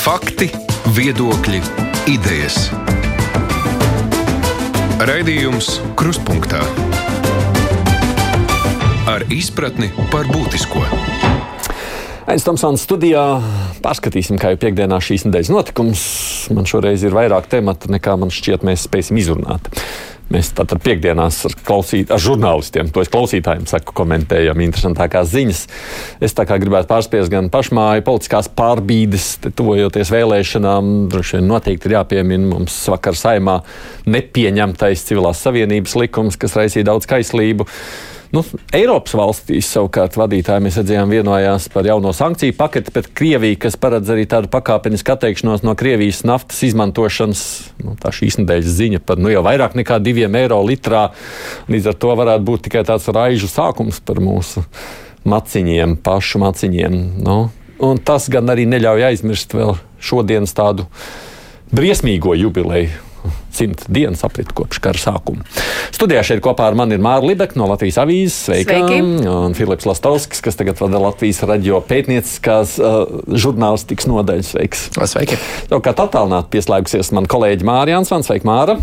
Fakti, viedokļi, idejas. Raidījums Kruspunkta ar izpratni par būtisko. Aizsmeļamies Tomsons studijā. Pārskatīsim, kā jau piekdienā šīs nedēļas notikums. Man šoreiz ir vairāk tematu, nekā man šķiet, mēs spēsim izrunāt. Mēs tātad piekdienās ar, klausīt, ar žurnālistiem, to es klausītājiem saku, komentējam interesantākās ziņas. Es tā kā gribētu pārspiest gan pašmāju politiskās pārbīdes, tuvojoties vēlēšanām. Droši vien noteikti ir jāpiemina mums vakar saimā nepieņemtais civilās savienības likums, kas raisīja daudz kaislību. Nu, Eiropas valstīs savukārt vadītāji mēs redzējām vienojās par jauno sankciju paketi pret Krieviju, kas paredz arī tādu pakāpenisku atteikšanos no Krievijas naftas izmantošanas. Nu, tā šīs nedēļas ziņa par nu, jau vairāk nekā diviem eiro litrā. Līdz ar to varētu būt tikai tāds raižu sākums par mūsu maciņiem, pašu maciņiem. Nu, un tas gan arī neļauj aizmirst vēl šodienas tādu briesmīgo jubileju simt dienas aprit kopš kara sākuma. Studijā šeit kopā ar mani ir Māra Libeka no Latvijas avīzes, sveika, Sveiki. un Filips Lastovskis, kas tagad vada Latvijas radio pētnieciskās uh, žurnālistikas nodaļas. Sveiks! Sveiki! Savukārt attālināti pieslēgusies man kolēģi Māra Jansons. Sveika, Māra!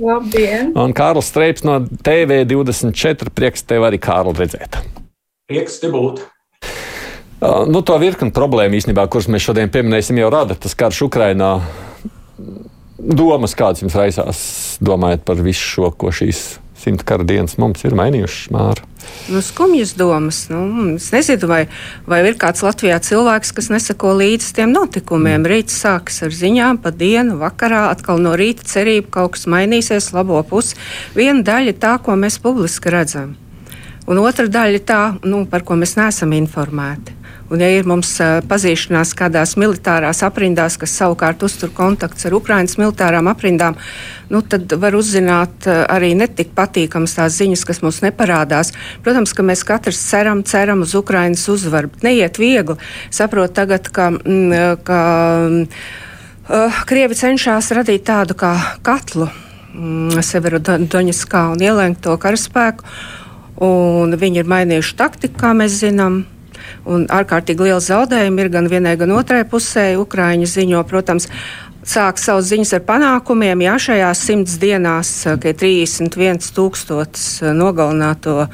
Labdien! Un Kārlis Streips no TV24. Prieks tev arī, Kārli, redzēt! Prieks te būt! Uh, nu, to virkni problēmu īstenībā, kuras mēs šodien pieminēsim, jau rada tas karš Ukrainā domas, kādas jums raisās, domājot par visu šo, ko šīs simta kara dienas mums ir mainījušas, Māra? Nu, skumjas domas. Nu, es nezinu, vai, vai ir kāds Latvijā cilvēks, kas nesako līdzi tiem notikumiem. Rīts sākas ar ziņām, pa dienu, vakarā atkal no rīta cerība kaut kas mainīsies, labo pusi. Viena daļa ir tā, ko mēs publiski redzam, un otra daļa ir tā, nu, par ko mēs neesam informēti. Un, ja ir mums pazīšanās kādās militārās aprindās, kas savukārt uztur kontakts ar Ukraiņas militārām aprindām, nu, tad var uzzināt arī netik patīkamas tās ziņas, kas mums neparādās. Protams, ka mēs katrs ceram, ceram uz Ukraiņas uzvaru. Neiet viegli. Saprotu tagad, ka. Mm, ka Krievi cenšas radīt tādu kā katlu mm, Severodoņaskā un ielenkt to karaspēku. Un viņi ir mainījuši taktiku, kā mēs zinām. Un ārkārtīgi liela zaudējuma ir gan vienai, gan otrai pusē. Ukraiņa ziņo, protams, sāk savus ziņas ar panākumiem. Jā, šajās simts dienās, kad ir 31 tūkstotis nogalināto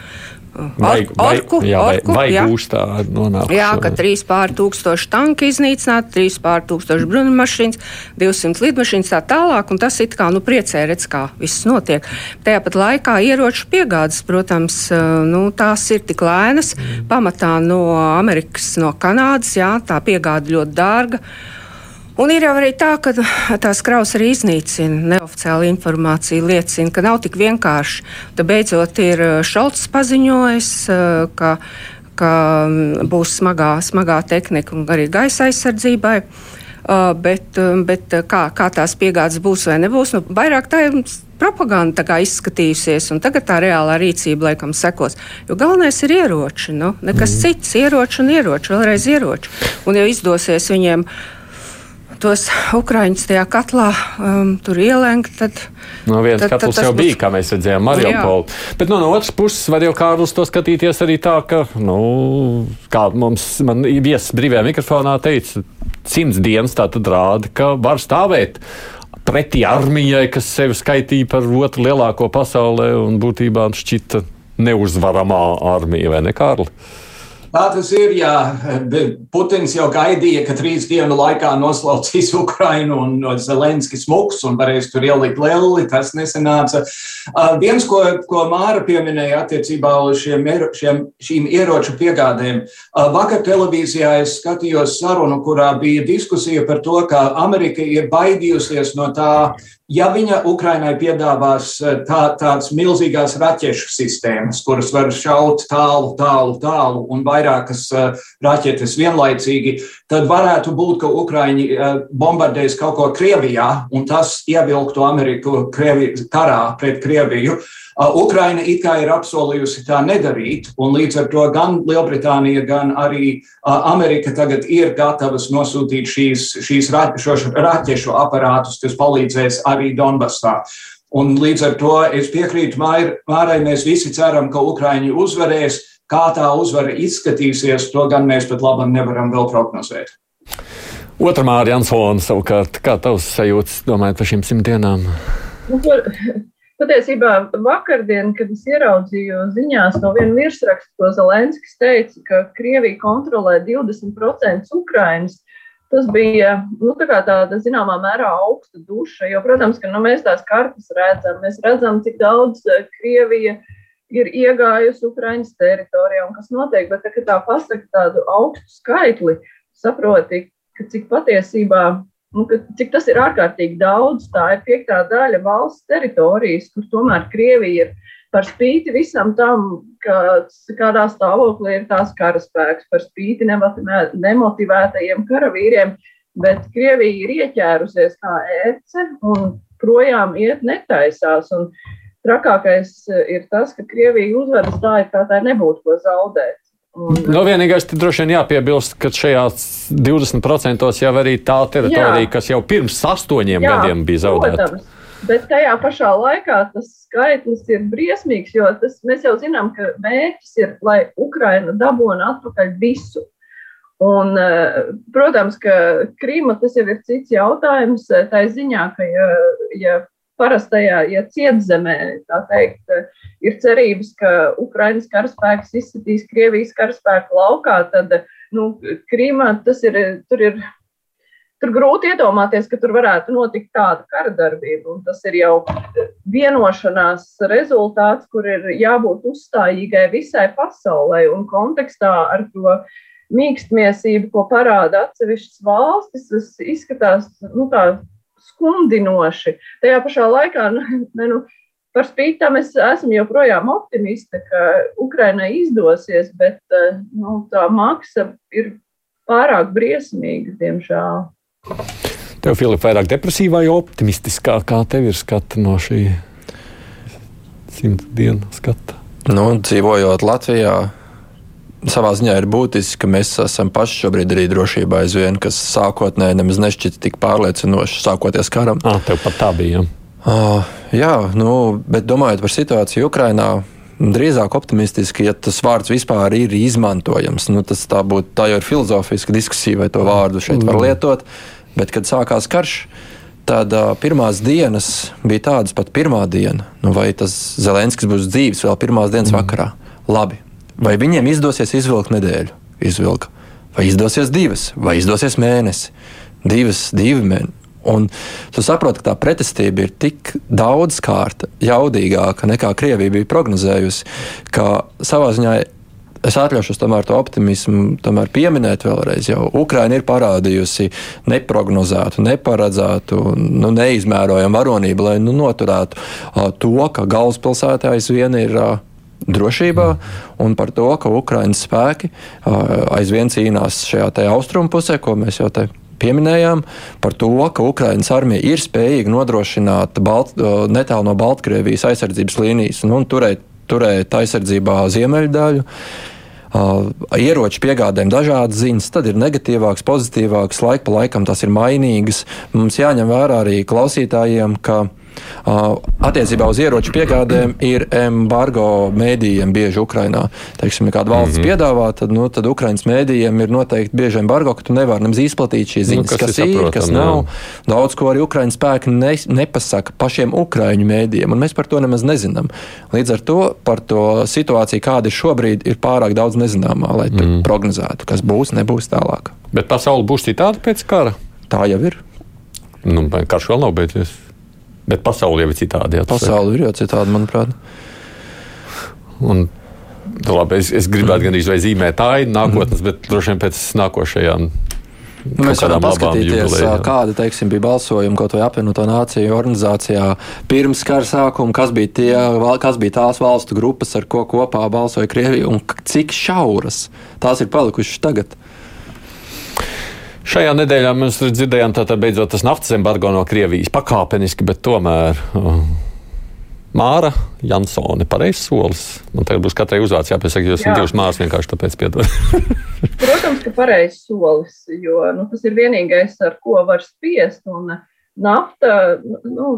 Vai, vai, orku, jā, vai, orku, vai jā. būs tā nonākuši? Jā, ka 3 pār tūkstoši tanki iznīcināti, 3 pār tūkstoši bruņmašīnas, 200 lidmašīnas tā tālāk, un tas it kā nu priecē redz, kā viss notiek. Tajāpat laikā ieroču piegādes, protams, nu, tās ir tik lēnas, mm. pamatā no Amerikas, no Kanādas, jā, tā piegāde ļoti dārga. Un ir jau arī tā, ka tās kraus arī iznīcina. Neoficiāla informācija liecina, ka nav tik vienkārši. Tad beidzot ir eh, Šalts paziņojis, eh, ka, ka mm, būs smagā, smagā tehnika un arī gaisa aizsardzībai. Uh, bet bet kā, kā tās piegādes būs vai nebūs, nu, vairāk tā ir propaganda izskatījusies, un tagad tā reālā rīcība laikam sekos. Jo galvenais ir ieroči, nu, nekas mm. cits - ieroči un ieroči, vēlreiz ieroči. Un, ja izdosies viņiem uh, tos ukrāņus tajā katlā um, tur ielenkt, tad. No vienas tad, katls tad jau būs... bija, kā mēs redzējām, Mariupolī. Bet no, no otras puses var jau Kārlis to skatīties arī tā, ka, nu, kā mums viesis brīvajā mikrofonā teica, simts dienas tā tad rāda, ka var stāvēt pretī armijai, kas sevi skaitīja par otru lielāko pasaulē un būtībā šķita neuzvaramā armija, vai ne, Kārli? Tā tas ir. Jā. Putins jau gaidīja, ka trīs dienu laikā noslaucīs Ukrainu un Zelenskis muks un varēs tur ielikt leli. Tas nesenāca. Viens, ko, ko Māra pieminēja attiecībā uz šiem, šiem, šīm ieroču piegādēm. Vakar televīzijā es skatījos sarunu, kurā bija diskusija par to, ka Amerika ir baidījusies no tā, Ja viņa Ukrainai piedāvās eh, tā, tādas milzīgās raķešu sistēmas, kuras var šaut tālu, tālu, tālu un vairākas uh, raķetes vienlaicīgi, tad varētu būt, ka Ukraiņi uh, bombardēs kaut ko Krievijā un tas ievilktu Ameriku Krievi, karā pret Krieviju. Uh, Ukraina it kā ir apsolījusi tā nedarīt, un līdz ar to gan Lielbritānija, gan arī Amerika tagad ir gatavas nosūtīt šīs, šīs raķešu aparātus, kas palīdzēs arī Donbassā. Un līdz ar to es piekrītu Mārai, mēs visi ceram, ka Ukraiņi uzvarēs. Kā tā uzvara izskatīsies, to gan mēs pat labi nevaram vēl prognozēt. Otra Mārija Ansona savukārt, kā tavs sajūtas, domājot par šīm simt dienām? Nu, patiesībā vakardien, kad es ieraudzīju ziņās no viena virsraksta, ko Zelenskis teica, ka Krievija kontrolē 20% Ukrainas, tas bija nu, tā tāda zināmā mērā augsta duša. Jo, protams, ka nu, mēs tās kartas redzam, mēs redzam, cik daudz eh, Krievija ir iegājusi Ukraiņas teritorijā un kas notiek. Bet, tā, tā pasaka tādu augstu skaitli, saproti, ka cik patiesībā, nu, ka, cik tas ir ārkārtīgi daudz, tā ir piektā daļa valsts teritorijas, kur tomēr Krievija ir par spīti visam tam, ka, kādā stāvoklī ir tās karaspēks, par spīti nemotivētajiem karavīriem, bet Krievija ir ieķērusies kā ērce un projām iet netaisās. Un trakākais ir tas, ka Krievija uzvedas tā, it kā tā nebūtu ko zaudēt. Un, nu, vienīgais, kas droši vien jāpiebilst, ka šajās 20% jau arī tā teritorija, jā. kas jau pirms astoņiem jā, gadiem bija zaudēta. Protams. Bet tajā pašā laikā tas skaitlis ir briesmīgs, jo tas, mēs jau zinām, ka mērķis ir, lai Ukraina dabūtu atpakaļ visu. Un, eh, protams, ka Krīma tas jau ir cits jautājums. Eh, tā ziņā, ka ja, ja parastajā, ja cietzemē, tā teikt, ir cerības, ka Ukraiņas karaspēks izsitīs Krievijas karaspēku laukā, tad, nu, Krīmā tas ir, tur ir, tur grūti iedomāties, ka tur varētu notikt tāda kara darbība, tas ir jau vienošanās rezultāts, kur ir jābūt uzstājīgai visai pasaulē un kontekstā ar to mīkstmiesību, ko parāda atsevišķas valstis, tas izskatās, nu, tā skumdinoši. Tajā pašā laikā, nu, ne, nu, par spīti tam es esmu joprojām optimiste, ka Ukrainai izdosies, bet eh, nu, tā maksa ir pārāk briesmīga, diemžēl. Tev, Filip, vairāk depresīvā vai optimistiskā? Kā tev ir skata no šī simta dienu skata? Nu, dzīvojot Latvijā, savā ziņā ir būtiski, ka mēs esam paši šobrīd arī drošībā aizvien, kas sākotnēji nemaz nešķita tik pārliecinoši, sākoties karam. Ah, tev pat tā bija. Uh, jā, nu, bet domājot par situāciju Ukrajinā, drīzāk optimistiski, ja tas vārds vispār ir izmantojams. Nu, tas tā, būt, tā jau ir filozofiska diskusija, vai to vārdu šeit var mm. lietot. Bet, kad sākās karš, tad uh, pirmās dienas bija tādas pat pirmā diena. Nu, vai tas Zelenskis būs dzīves vēl pirmās dienas mm. vakarā? Labi, Vai viņiem izdosies izvilkt nedēļu? Izvilka. Vai izdosies divas, vai izdosies mēnesi? Divas, divi mēneši. Un tu saproti, ka tā pretestība ir tik daudz kārta jaudīgāka nekā Krievija bija prognozējusi, ka savā ziņā es atļaušos tomēr to optimismu tomēr pieminēt vēlreiz. Jau Ukraina ir parādījusi neprognozētu, neparedzētu, nu, neizmērojamu varonību, lai nu, noturētu uh, to, ka galvaspilsētā aizvien ir uh, drošībā un par to, ka Ukraiņas spēki aizvien cīnās šajā austrumu pusē, ko mēs jau te pieminējām, par to, ka Ukraiņas armija ir spējīga nodrošināt Balt, netālu no Baltkrievijas aizsardzības līnijas un, un turēt, turēt aizsardzībā ziemeļu daļu. Uh, ieroču piegādēm dažādas ziņas, tad ir negatīvāks, pozitīvāks, laika pa laikam tas ir mainīgas. Mums jāņem vērā arī klausītājiem, ka Attiecībā uz ieroču piegādēm ir embargo mēdījiem bieži Ukrainā. Teiksim, ja kāda valsts mm -hmm. piedāvā, tad, nu, tad Ukraiņas mēdījiem ir noteikti bieži embargo, ka tu nevari nemaz izplatīt šīs ziņas, nu, kas, kas ir, saprotam, kas nav. Jā. Daudz ko arī Ukraiņas spēki ne, nepasaka pašiem Ukraiņu mēdījiem, un mēs par to nemaz nezinām. Līdz ar to par to situāciju, kāda ir šobrīd, ir pārāk daudz nezināmā, lai mm. prognozētu, kas būs, nebūs tālāk. Bet pasaule būs citāda pēc kara? Tā jau ir. Nu, karš vēl nav beidzies. Bet pasaule jau ir citādi. Pasaule ir jau citādi, manuprāt. Un, nu, labi, es, es gribētu gandrīz vai zīmēt ainu nākotnes, mm. bet droši vien pēc nākošajām. Nu, mēs varam paskatīties, kāda teiksim, bija balsojuma kaut vai apvienoto nāciju organizācijā pirms kara sākuma, kas bija, tie, kas bija tās valstu grupas, ar ko kopā balsoja Krievija, un cik šauras tās ir palikušas tagad. Šajā nedēļā mēs dzirdējām, ka beidzot tas naftas embargo no Krievijas pakāpeniski, bet tomēr. Uh, Māra Jansone, pareizs solis. Man tagad būs katrai uzvārds jāpiesaka, jo esmu divas māras vienkārši tāpēc piedod. Protams, ka pareizs solis, jo nu, tas ir vienīgais, ar ko var spiest. Un, nafta, nu,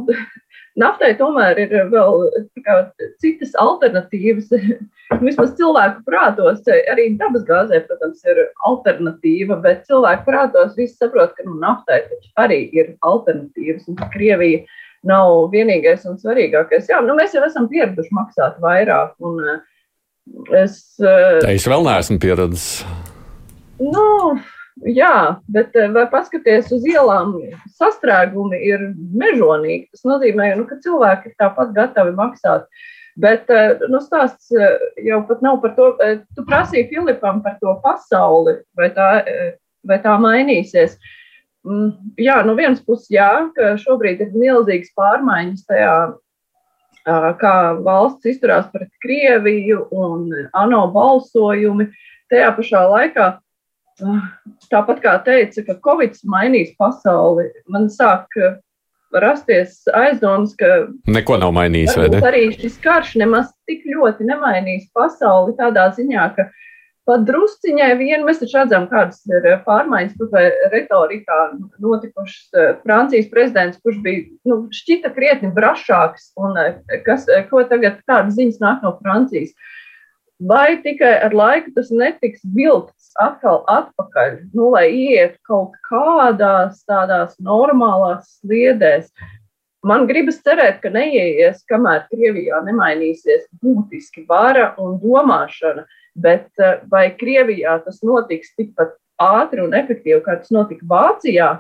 naftai tomēr ir vēl kā, citas alternatīvas. Vismaz cilvēku prātos, arī dabasgāzē, protams, ir alternatīva, bet cilvēku prātos visi saprot, ka nu, naftai arī ir alternatīvas. Krievija nav vienīgais un svarīgākais. Jā, nu, mēs jau esam pieraduši maksāt vairāk. Un, es, es vēl neesmu pieradis. Nu, Jā, bet eh, vai paskaties uz ielām, sastrēgumi ir mežonīgi. Tas nozīmē, nu, ka cilvēki ir tāpat gatavi maksāt. Bet eh, nu, stāsts eh, jau pat nav par to. Tu prasīji Filipam par to pasauli, vai tā, vai tā mainīsies. Mm, jā, no vienas puses, jā, ka šobrīd ir milzīgas pārmaiņas tajā, kā valsts izturās pret Krieviju un ANO balsojumi. Tajā pašā laikā Tāpat kā teica, ka Covid mainīs pasauli, man sāk eh, rasties aizdomas, ka neko nav mainījis. Arī šis karš nemaz tik ļoti nemainīs pasauli tādā ziņā, ka pat drusciņai vien mēs taču redzam, kādas ir pārmaiņas vai retorikā notikušas. Eh, Francijas prezidents, kurš bija nu, šķita krietni brašāks, un eh, kas, ko tagad tādas ziņas nāk no Francijas. Vai tikai ar laiku tas netiks vilkts atkal atpakaļ, nu, lai ietu kaut kādās tādās normālās sliedēs. Man gribas cerēt, ka neieies, kamēr Krievijā nemainīsies būtiski vara un domāšana, bet eh, vai Krievijā tas notiks tikpat ātri un efektīvi, kā tas notika Vācijā,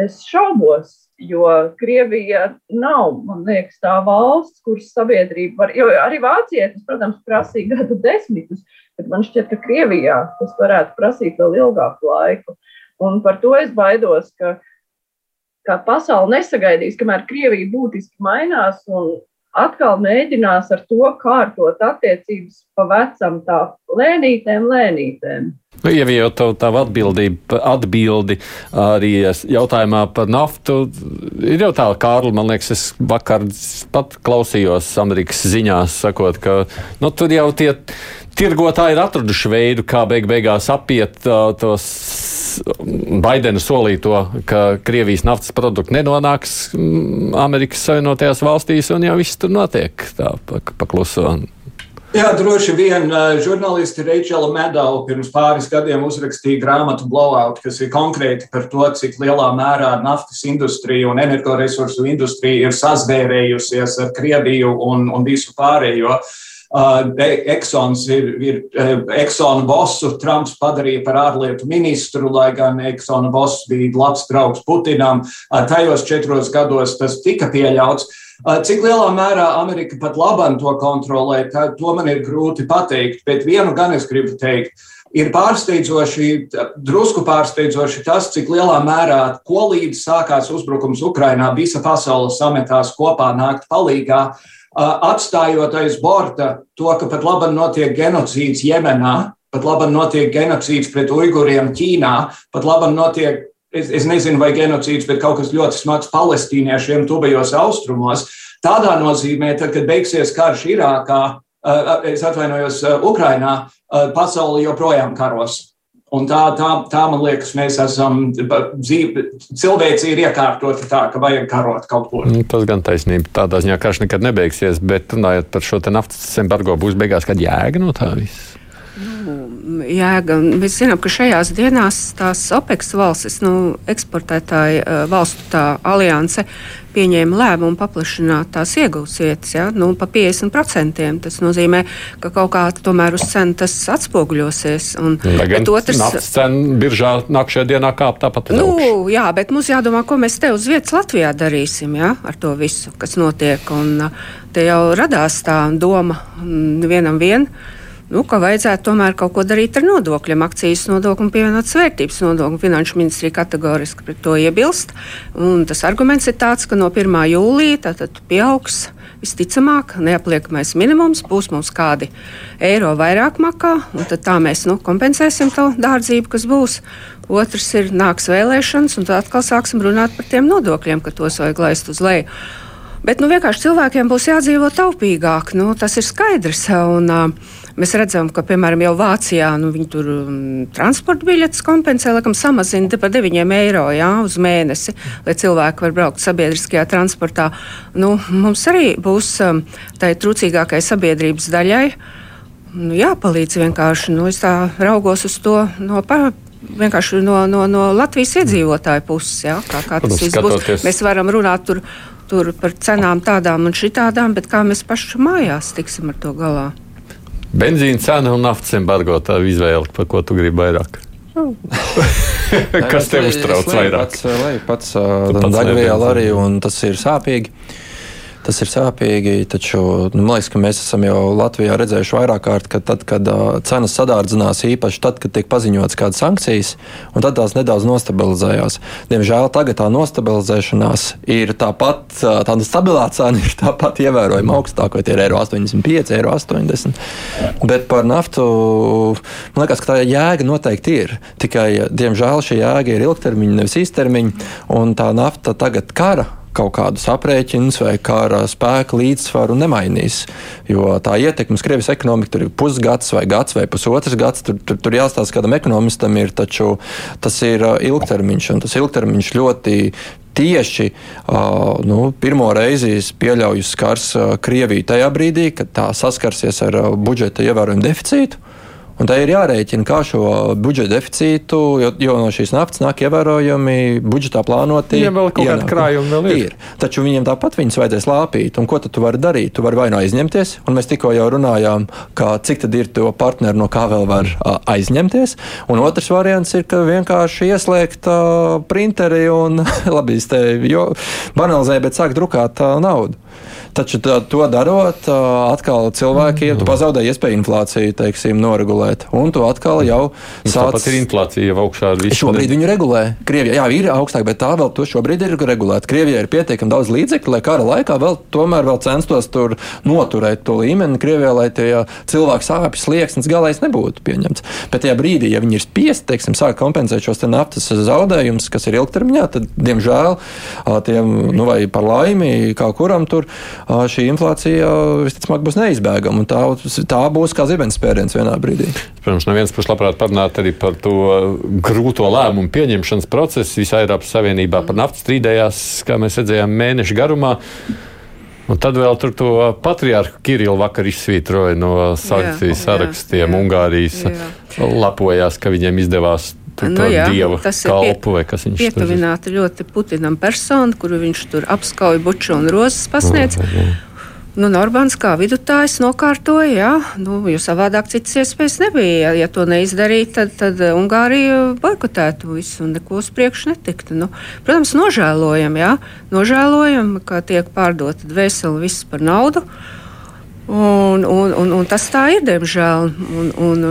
es šaubos, jo Krievija nav, man liekas, tā valsts, kuras sabiedrība var, jo arī Vācijai tas, protams, prasīja gadu desmitus, Bet man šķiet, ka Krievijā tas varētu prasīt vēl ilgāku laiku. Un par to es baidos, ka, ka pasaule nesagaidīs, kamēr Krievija būtiski mainās un atkal mēģinās ar to kārtot attiecības pa vecam tā lēnītēm, lēnītēm. Nu, ja tavu atbildi arī jautājumā par naftu, ir jau tā, Kārli, man liekas, es vakar pat klausījos Amerikas ziņās, sakot, ka nu, tur jau tie tirgotāji ir atraduši veidu, kā beig beigās apiet uh, tos Baidena solīto, ka Krievijas naftas produkti nenonāks Amerikas Savienotajās valstīs, un jau viss tur notiek tā pakluso. Pa Jā, droši vien žurnālisti Reičela Medau pirms pāris gadiem uzrakstīja grāmatu Blowout, kas ir konkrēti par to, cik lielā mērā naftas industrija un energoresursu industrija ir sazvērējusies ar Krieviju un, un visu pārējo. Uh, Exxons ir, ir Exxona bosu Trumps padarīja par ārlietu ministru, lai gan Exxona boss bija labs draugs Putinam. Uh, tajos četros gados tas tika pieļauts. Cik lielā mērā Amerika pat labam to kontrolē, to man ir grūti pateikt, bet vienu gan es gribu teikt. Ir pārsteidzoši, drusku pārsteidzoši tas, cik lielā mērā, ko līdz sākās uzbrukums Ukrainā, visa pasaule sametās kopā nākt palīgā, atstājot aiz borta to, ka pat labi notiek genocīds Jemenā, pat labi notiek genocīds pret uiguriem Ķīnā, pat labi notiek es, es nezinu, vai genocīds, bet kaut kas ļoti smags palestīniešiem tuvajos austrumos. Tādā nozīmē, tad, kad beigsies karš Irākā, es atvainojos, Ukrainā, pasauli joprojām karos. Un tā, tā, tā, man liekas, mēs esam dzīvi, cilvēci ir iekārtoti tā, ka vajag karot kaut ko. Nu, tas gan taisnība. Tādā ziņā karš nekad nebeigsies, bet runājot par šo naftas embargo, būs beigās kāda jēga no tā visa jēga. Mēs zinām, ka šajās dienās tās OPEC valstis, nu, eksportētāji valstu tā alianse, pieņēma lēmumu paplašināt tās iegūtas vietas ja, nu, pa 50%. Tas nozīmē, ka kaut kā tomēr uz cenu tas atspoguļosies. Un, bet otrs, cena biržā nākamajā dienā kāp tāpat. Nu, jā, bet mums jādomā, ko mēs te uz vietas Latvijā darīsim ja, ar to visu, kas notiek. Un, te jau radās tā doma vienam vienam nu, ka vajadzētu tomēr kaut ko darīt ar nodokļiem, akcijas nodokli un pievienotas vērtības nodokli. Finanšu ministrija kategoriski pret to iebilst. Tas arguments ir tāds, ka no 1. jūlija tātad pieaugs. Visticamāk, neapliekamais minimums būs mums kādi eiro vairāk makā, un tā mēs nu, kompensēsim to dārdzību, kas būs. Otrs ir nāks vēlēšanas, un tad atkal sāksim runāt par tiem nodokļiem, ka tos vajag laist uz leju. Bet nu, vienkārši cilvēkiem būs jādzīvo taupīgāk. Nu, tas ir skaidrs. Un, uh, Mēs redzam, ka, piemēram, jau Vācijā nu, viņi tur um, transporta biļetes kompensē, laikam, samazina par 9 eiro jā, uz mēnesi, lai cilvēki var braukt sabiedriskajā transportā. Nu, mums arī būs um, tai trūcīgākai sabiedrības daļai nu, jāpalīdz vienkārši. Nu, es tā raugos uz to no. Pa, vienkārši no, no, no Latvijas iedzīvotāju puses. Ja, kā, kā tas būs? Mēs varam runāt tur, tur par cenām tādām un šitādām, bet kā mēs paši mājās tiksim ar to galā? Benzīna cena un naftas embargo tā izvēle, par ko tu gribi vairāk. Kas tev uztrauc vairāk? Pats, pats uh, degviela arī, un tas ir sāpīgi. Tas ir sāpīgi, taču nu, man liekas, ka mēs esam jau Latvijā redzējuši vairāk kārt, ka tad, kad uh, cenas sadārdzinās, īpaši tad, kad tiek paziņots kādas sankcijas, un tad tās nedaudz nostabilizējās. Diemžēl tagad tā nostabilizēšanās ir tāpat, tāda stabilā cena ir tāpat ievērojami augstāka, vai tie ir eiro 85, eiro 80. Bet par naftu man liekas, ka tā jēga noteikti ir. Tikai, diemžēl, šī jēga ir ilgtermiņa, nevis īstermiņa, un tā nafta tagad kara kaut kādus aprēķinus vai kara spēku līdzsvaru nemainīs. Jo tā ietekme uz Krievijas ekonomiku tur ir pusgads vai gads vai pusotrs gads. Tur, tur, tur jāstāsta kādam ekonomistam, ir, taču tas ir ilgtermiņš un tas ilgtermiņš ļoti. Tieši nu, pirmo reizi es pieļauju skars Krieviju tajā brīdī, kad tā saskarsies ar budžeta ievērojumu deficītu. Un tā ir jārēķina, kā šo budžeta deficītu, jo, jo no šīs naftas nāk ievērojami budžetā plānoti. Viņiem vēl kaut kāda krājuma vēl ir. ir. Taču viņiem tāpat viņus vajadzēs lāpīt. Un ko tad tu vari darīt? Tu vari vai nu aizņemties, un mēs tikko jau runājām, ka cik tad ir to partneru, no kā vēl var a, aizņemties. Un otrs variants ir, ka vienkārši ieslēgt a, printeri un, labi, es te banalizēju, bet sāk drukāt a, naudu. Taču tā, to darot, atkal cilvēkiem mm. pazaudē iespēju inflāciju teiksim, noregulēt. Un to atkal jau sāc... Tāpat ir inflācija jau augšā ar visu. Šobrīd viņu regulē. Krievijā jā, ir augstāk, bet tā vēl to šobrīd ir regulēta. Krievijā ir pietiekami daudz līdzekļu, lai kara laikā vēl tomēr vēl censtos tur noturēt to līmeni Krievijā, lai tie cilvēku sāpes slieksnis galais nebūtu pieņemts. Bet tajā brīdī, ja viņi ir spiesti, teiksim, sāk kompensēt šos naftas zaudējumus, kas ir ilgtermiņā, tad, diemžēl, tiem, nu, vai par laimi, kā kuram tur šī inflācija visticamāk būs neizbēgama. Tā, tā būs kā zibens spēriens vienā brīdī. Protams, no vienas puses labprāt parunāt arī par to grūto lēmumu pieņemšanas procesu. Visā Eiropas Savienībā par naftu strīdējās, kā mēs redzējām, mēnešu garumā. Un tad vēl tur to patriārhu Kirillu vakar izsvītroja no sankciju sarakstiem. Jā, Ungārijas jā. lapojās, ka viņiem izdevās nu, jā, dieva kalpu kas viņš ir. Pietuvināta ļoti Putinam persona, kuru viņš tur apskauja buču un rozes pasniedz. Oh, oh. Nu, Norbāns kā vidutājs nokārtoja, jā, nu, jo savādāk citas iespējas nebija. Ja, to neizdarītu, tad, tad Ungārija boikotētu visu un neko uz priekšu netiktu. Nu, protams, nožēlojam, jā, nožēlojam, ka tiek pārdota dvēseli viss par naudu. Un, un, un, un tas tā ir, diemžēl. Un, un,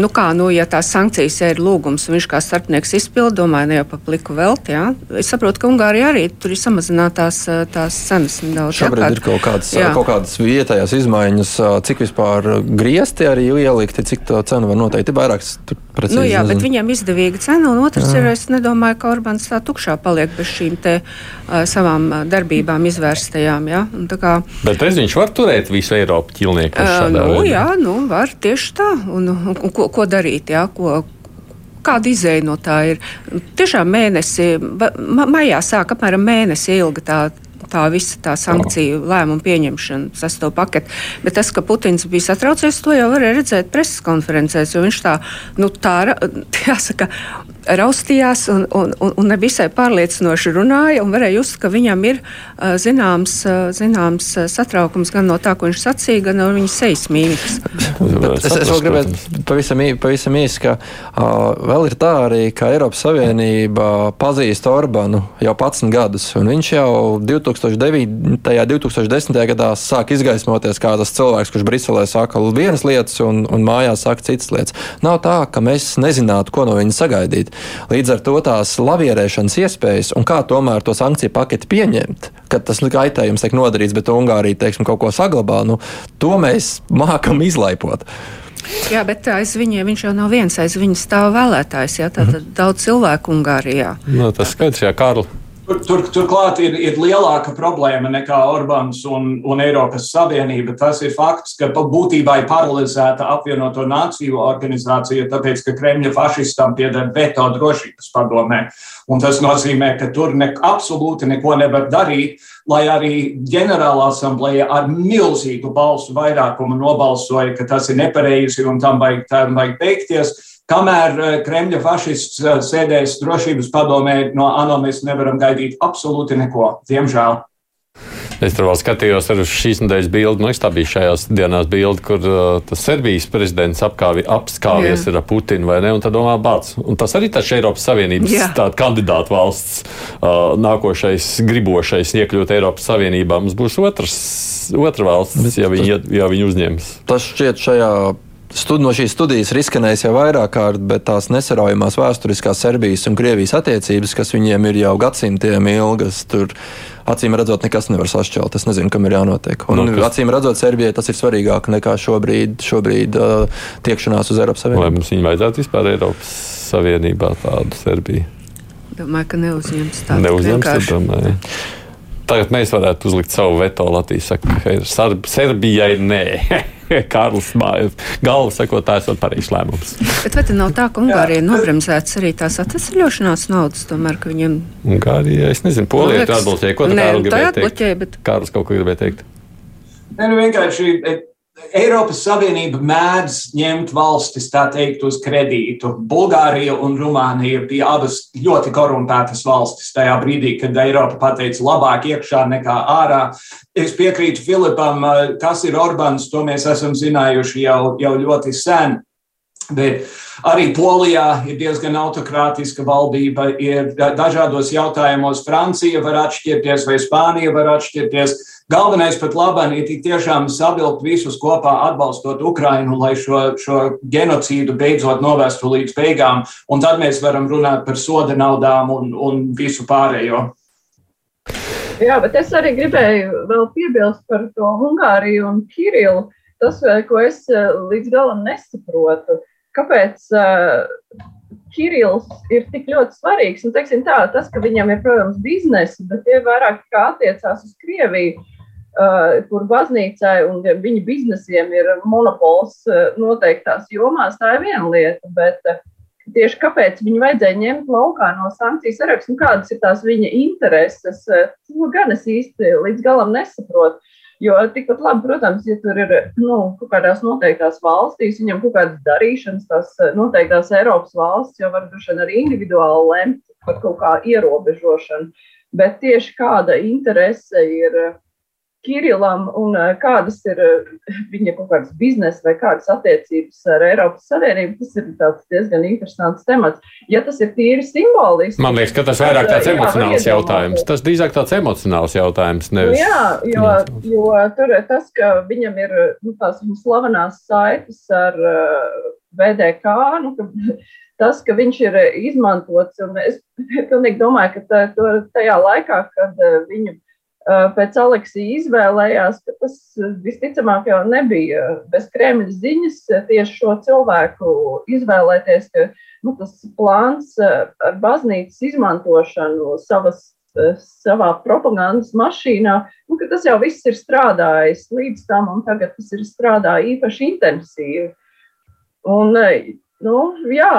Nu kā, nu, ja tās sankcijas ir lūgums, un viņš kā starpnieks izpilda, domāju, ne jau pa pliku velti. Ja? Es saprotu, ka Ungārija arī tur ir samazinātās tās cenas nedaudz. Šobrīd jā, ir kaut kādas, jā. kaut kādas vietējās izmaiņas, cik vispār griezti arī ielikti, cik tā cena var noteikt. Ir vairākas precīzi. Nu, jā, nezinu. bet viņiem izdevīga cena, un otrs jā. ir, es nedomāju, ka Orbāns tā tukšā paliek bez šīm te uh, savām darbībām izvērstajām. Ja? Kā, bet reiz viņš var turēt visu Eiropu ķilnieku. Uh, nu, veidā. jā, nu, var tieši tā. Un, un, un, ko, ko darīt? Jā, ko, kāda izēja no tā ir. Tiešām mēnesi, ma, maijā sāk apmēram mēnesi ilga tā tā visa tā sankciju lēmuma pieņemšana, sesto paketi. Bet tas, ka Putins bija satraucies, to jau varēja redzēt preses konferencēs, jo viņš tā, nu, tā, jāsaka, raustījās un, un, un, un nevisai pārliecinoši runāja, un varēja just, ka viņam ir zināms, zināms satraukums gan no tā, ko viņš sacīja, gan no viņa sejas mīmikas. es, es vēl gribētu pavisam, pavisam īsi, ka uh, vēl ir tā arī, ka Eiropas Savienība pazīst Orbanu jau 11 gadus, un viņš jau 2009. un 2010. gadā sāk izgaismoties kā tas cilvēks, kurš Briselē saka vienas lietas un, un mājās saka citas lietas. Nav tā, ka mēs nezinātu, ko no viņa sagaidīt. Līdz ar to tās lavierēšanas iespējas un kā tomēr to sankciju paketi pieņemt, kad tas kaitējums tiek nodarīts, bet Ungārija teiksim, kaut ko saglabā, nu, to mēs mākam izlaipot. Jā, bet aiz viņiem viņš jau nav viens, aiz viņa stāv vēlētājs. Jā, tātad mm -hmm. daudz cilvēku Ungārijā. No, nu, tas skaidrs, jā, Kārlis. Tur, tur, turklāt ir, ir lielāka problēma nekā Orbāns un, un Eiropas Savienība. Tas ir fakts, ka būtībā ir paralizēta apvienoto nāciju organizācija, tāpēc, ka Kremļa fašistam pieder veto drošības padomē. Un tas nozīmē, ka tur ne, absolūti neko nevar darīt, lai arī ģenerālā asambleja ar milzīgu balsu vairākumu nobalsoja, ka tas ir nepareizi un tam vajag, tam vajag beigties. Kamēr eh, Kremļa fašists eh, sēdēs drošības padomē, no ANO mēs nevaram gaidīt absolūti neko, diemžēl. Es tur vēl skatījos ar šīs nedēļas bildi. Nu, tā bija šajās dienās bilde, kur uh, tas Serbijas prezidents apkāvi, apskāvies Jā. ar Putinu vai ne. Un tad domā, bāc. Un tas arī tas Eiropas Savienības kandidātu valsts uh, nākošais gribošais iekļūt Eiropas Savienībā. Mums būs otrs, otra valsts, Bet ja viņi, ja viņi uzņems. Tas šķiet šajā Stud, no šīs studijas ir izskanējis jau vairāk kārt, bet tās nesaraujamās vēsturiskās Serbijas un Krievijas attiecības, kas viņiem ir jau gadsimtiem ilgas, tur acīm redzot, nekas nevar sašķelt. Es nezinu, kam ir jānotiek. Un, no, nu, kas... acīm redzot, Serbijai tas ir svarīgāk nekā šobrīd, šobrīd uh, tiekšanās uz Eiropas Savienību. Vai mums viņu vajadzētu vispār Eiropas Savienībā tādu Serbiju? Domāju, ka neuzņems tādu. Neuzņems, domāju. Tagad mēs varētu uzlikt savu veto Latvijas saka, Serbijai nē. Kārlis galva sekotājs un pareizs lēmums. Bet vai nav tā, ka Ungārija nobremzēts arī tās atvesļošanās naudas, tomēr, ka viņiem. Ungārija, es nezinu, Polija ir atbloķēja. Ko tā Kārlis gribēja teikt? Kārlis kaut ko gribēja teikt. Nē, nu vienkārši Eiropas Savienība mēdz ņemt valstis, tā teikt, uz kredītu. Bulgārija un Rumānija bija abas ļoti korumpētas valstis tajā brīdī, kad Eiropa pateica labāk iekšā nekā ārā. Es piekrītu Filipam, kas ir Orbāns, to mēs esam zinājuši jau, jau ļoti sen. Bet arī Polijā ir diezgan autokrātiska valdība. Ir dažādos jautājumos Francija var atšķirties vai Spānija var atšķirties. Galvenais pat labāk ir tiešām savilkt visus kopā, atbalstot Ukrainu, lai šo, šo genocīdu beidzot novestu līdz beigām, un tad mēs varam runāt par soda naudām un, un visu pārējo. Jā, bet es arī gribēju vēl piebilst par to Ungāriju un Kirilu. Tas, ko es eh, līdz galam nesaprotu, kāpēc uh, Kirillis ir tik ļoti svarīgs. Un, teiksim, tā, tas, ka viņam ir, protams, biznesa, bet tie vairāk kā attiecās uz Krieviju. Uh, kur baznīcai un viņa biznesiem ir monopols uh, noteiktās jomās, tā ir viena lieta. Bet uh, tieši kāpēc viņu vajadzēja ņemt laukā no sankciju saraksta un kādas ir tās viņa intereses, to gan es īsti līdz galam nesaprotu. Jo tikpat labi, protams, ja tur ir nu, kaut kādās noteiktās valstīs, viņam kaut kādas darīšanas, tās noteiktās Eiropas valsts jau var droši vien arī individuāli lemt par kaut kā ierobežošanu. Bet tieši kāda interese ir Kirilam un kādas ir viņa kaut kādas biznesa vai kādas attiecības ar Eiropas Savienību, tas ir diezgan interesants temats. Ja tas ir tīri simboliski. Man liekas, ka tas vairāk tāds jā, emocionāls jautājums. Tas drīzāk tāds emocionāls jautājums. Nevis... Nu, jā, jo, jo tur ir tas, ka viņam ir nu, tās slavenās saites ar VDK. Nu, ka, tas, ka viņš ir izmantots, un es pilnīgi domāju, ka tā, tajā laikā, kad viņu pēc Aleksija izvēlējās, ka tas visticamāk jau nebija bez Kremļa ziņas tieši šo cilvēku izvēlēties, ka nu, tas plāns ar baznīcas izmantošanu savas, savā propagandas mašīnā, nu, ka tas jau viss ir strādājis līdz tam, un tagad tas ir strādājis īpaši intensīvi. Un, nu, jā,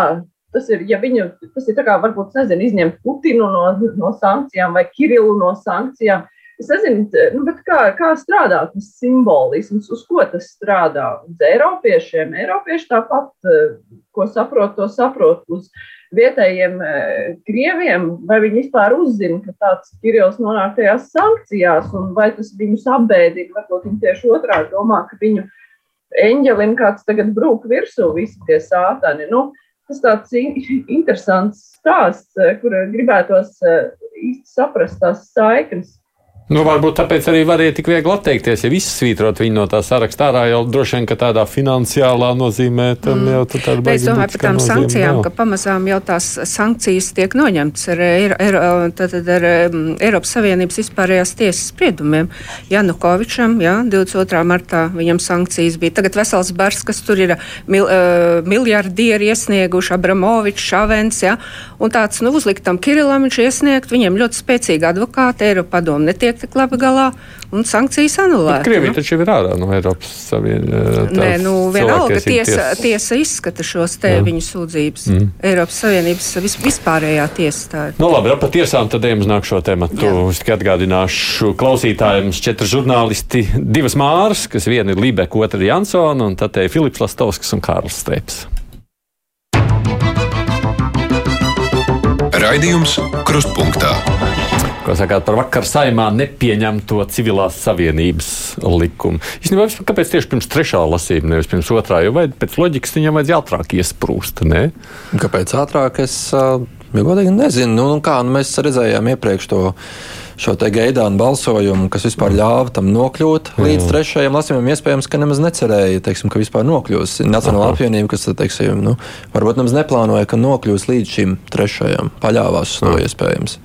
tas ir, ja viņu, tas ir kā varbūt, nezinu, izņemt Putinu no, no sankcijām vai Kirilu no sankcijām, Es nezinu, nu, kā, kā strādā tas simbolisms, uz ko tas strādā. Uz Eiropiešiem, Eiropieši tāpat, eh, ko saprot, to saprot. Uz vietējiem eh, krieviem, vai viņi vispār uzzina, ka tāds Kirillis nonāk tajās sankcijās, un vai tas viņus apbēdina, varbūt viņi tieši otrādi domā, ka viņu eņģelim kāds tagad brūk virsū visi tie sātani. Nu, tas tāds interesants stāsts, eh, kur gribētos īsti saprast tās saiknes Nu, varbūt tāpēc arī varēja tik viegli atteikties, ja viss svītrot viņu no tā sarakstā jau droši vien, ka tādā finansiālā nozīmē tam mm. jau tāda baigta. Es domāju par tām sankcijām, nav. ka pamazām jau tās sankcijas tiek noņemtas ar, ar, ar, ar, ar Eiropas Savienības vispārējās tiesas spriedumiem. Janukovičam, jā, 22. martā viņam sankcijas bija. Tagad vesels bars, kas tur ir mil, uh, miljardieri iesnieguši, Abramovičs, Šavens, jā, un tāds, nu, uzliktam Kirilam viņš iesniegt, viņiem ļoti spēcīga advokāta, Eiropa padomu netiek tiek tik labi galā un sankcijas anulētas. Krievija nu? taču ir ārā no Eiropas Savienības. Nē, nu vienalga tiesa, tiesa izskata šos te Jā. viņu sūdzības. Mm. Eiropas Savienības vis, vispārējā tiesa tā ir. Nu labi, par tiesām tad ejam uz nākšo tematu. Es tikai atgādināšu klausītājiem četri žurnālisti, divas māras, kas viena ir Libeka, otra ir Jansona, un tad te ir Filips Lastovskis un Kārls Streips. Raidījums Krustpunktā. Sakāt par vakar saimā nepieņemto civilās savienības likumu? Īstenībā, kāpēc tieši pirms trešā lasījuma, nevis pirms otrā? Jo vai pēc loģikas viņam vajadzēja ātrāk iesprūst, ne? Kāpēc ātrāk? Es uh, godīgi nezinu. Nu, nu, kā nu, mēs redzējām iepriekš to šo te gaidānu balsojumu, kas vispār ļāva tam nokļūt līdz trešajam lasījumam. Iespējams, ka nemaz necerēja, teiksim, ka vispār nokļūs Nacionāla apvienība, kas, teiksim, nu, varbūt nemaz neplānoja, ka nokļūs līdz šim trešajam. Paļāvās uz to iespējams.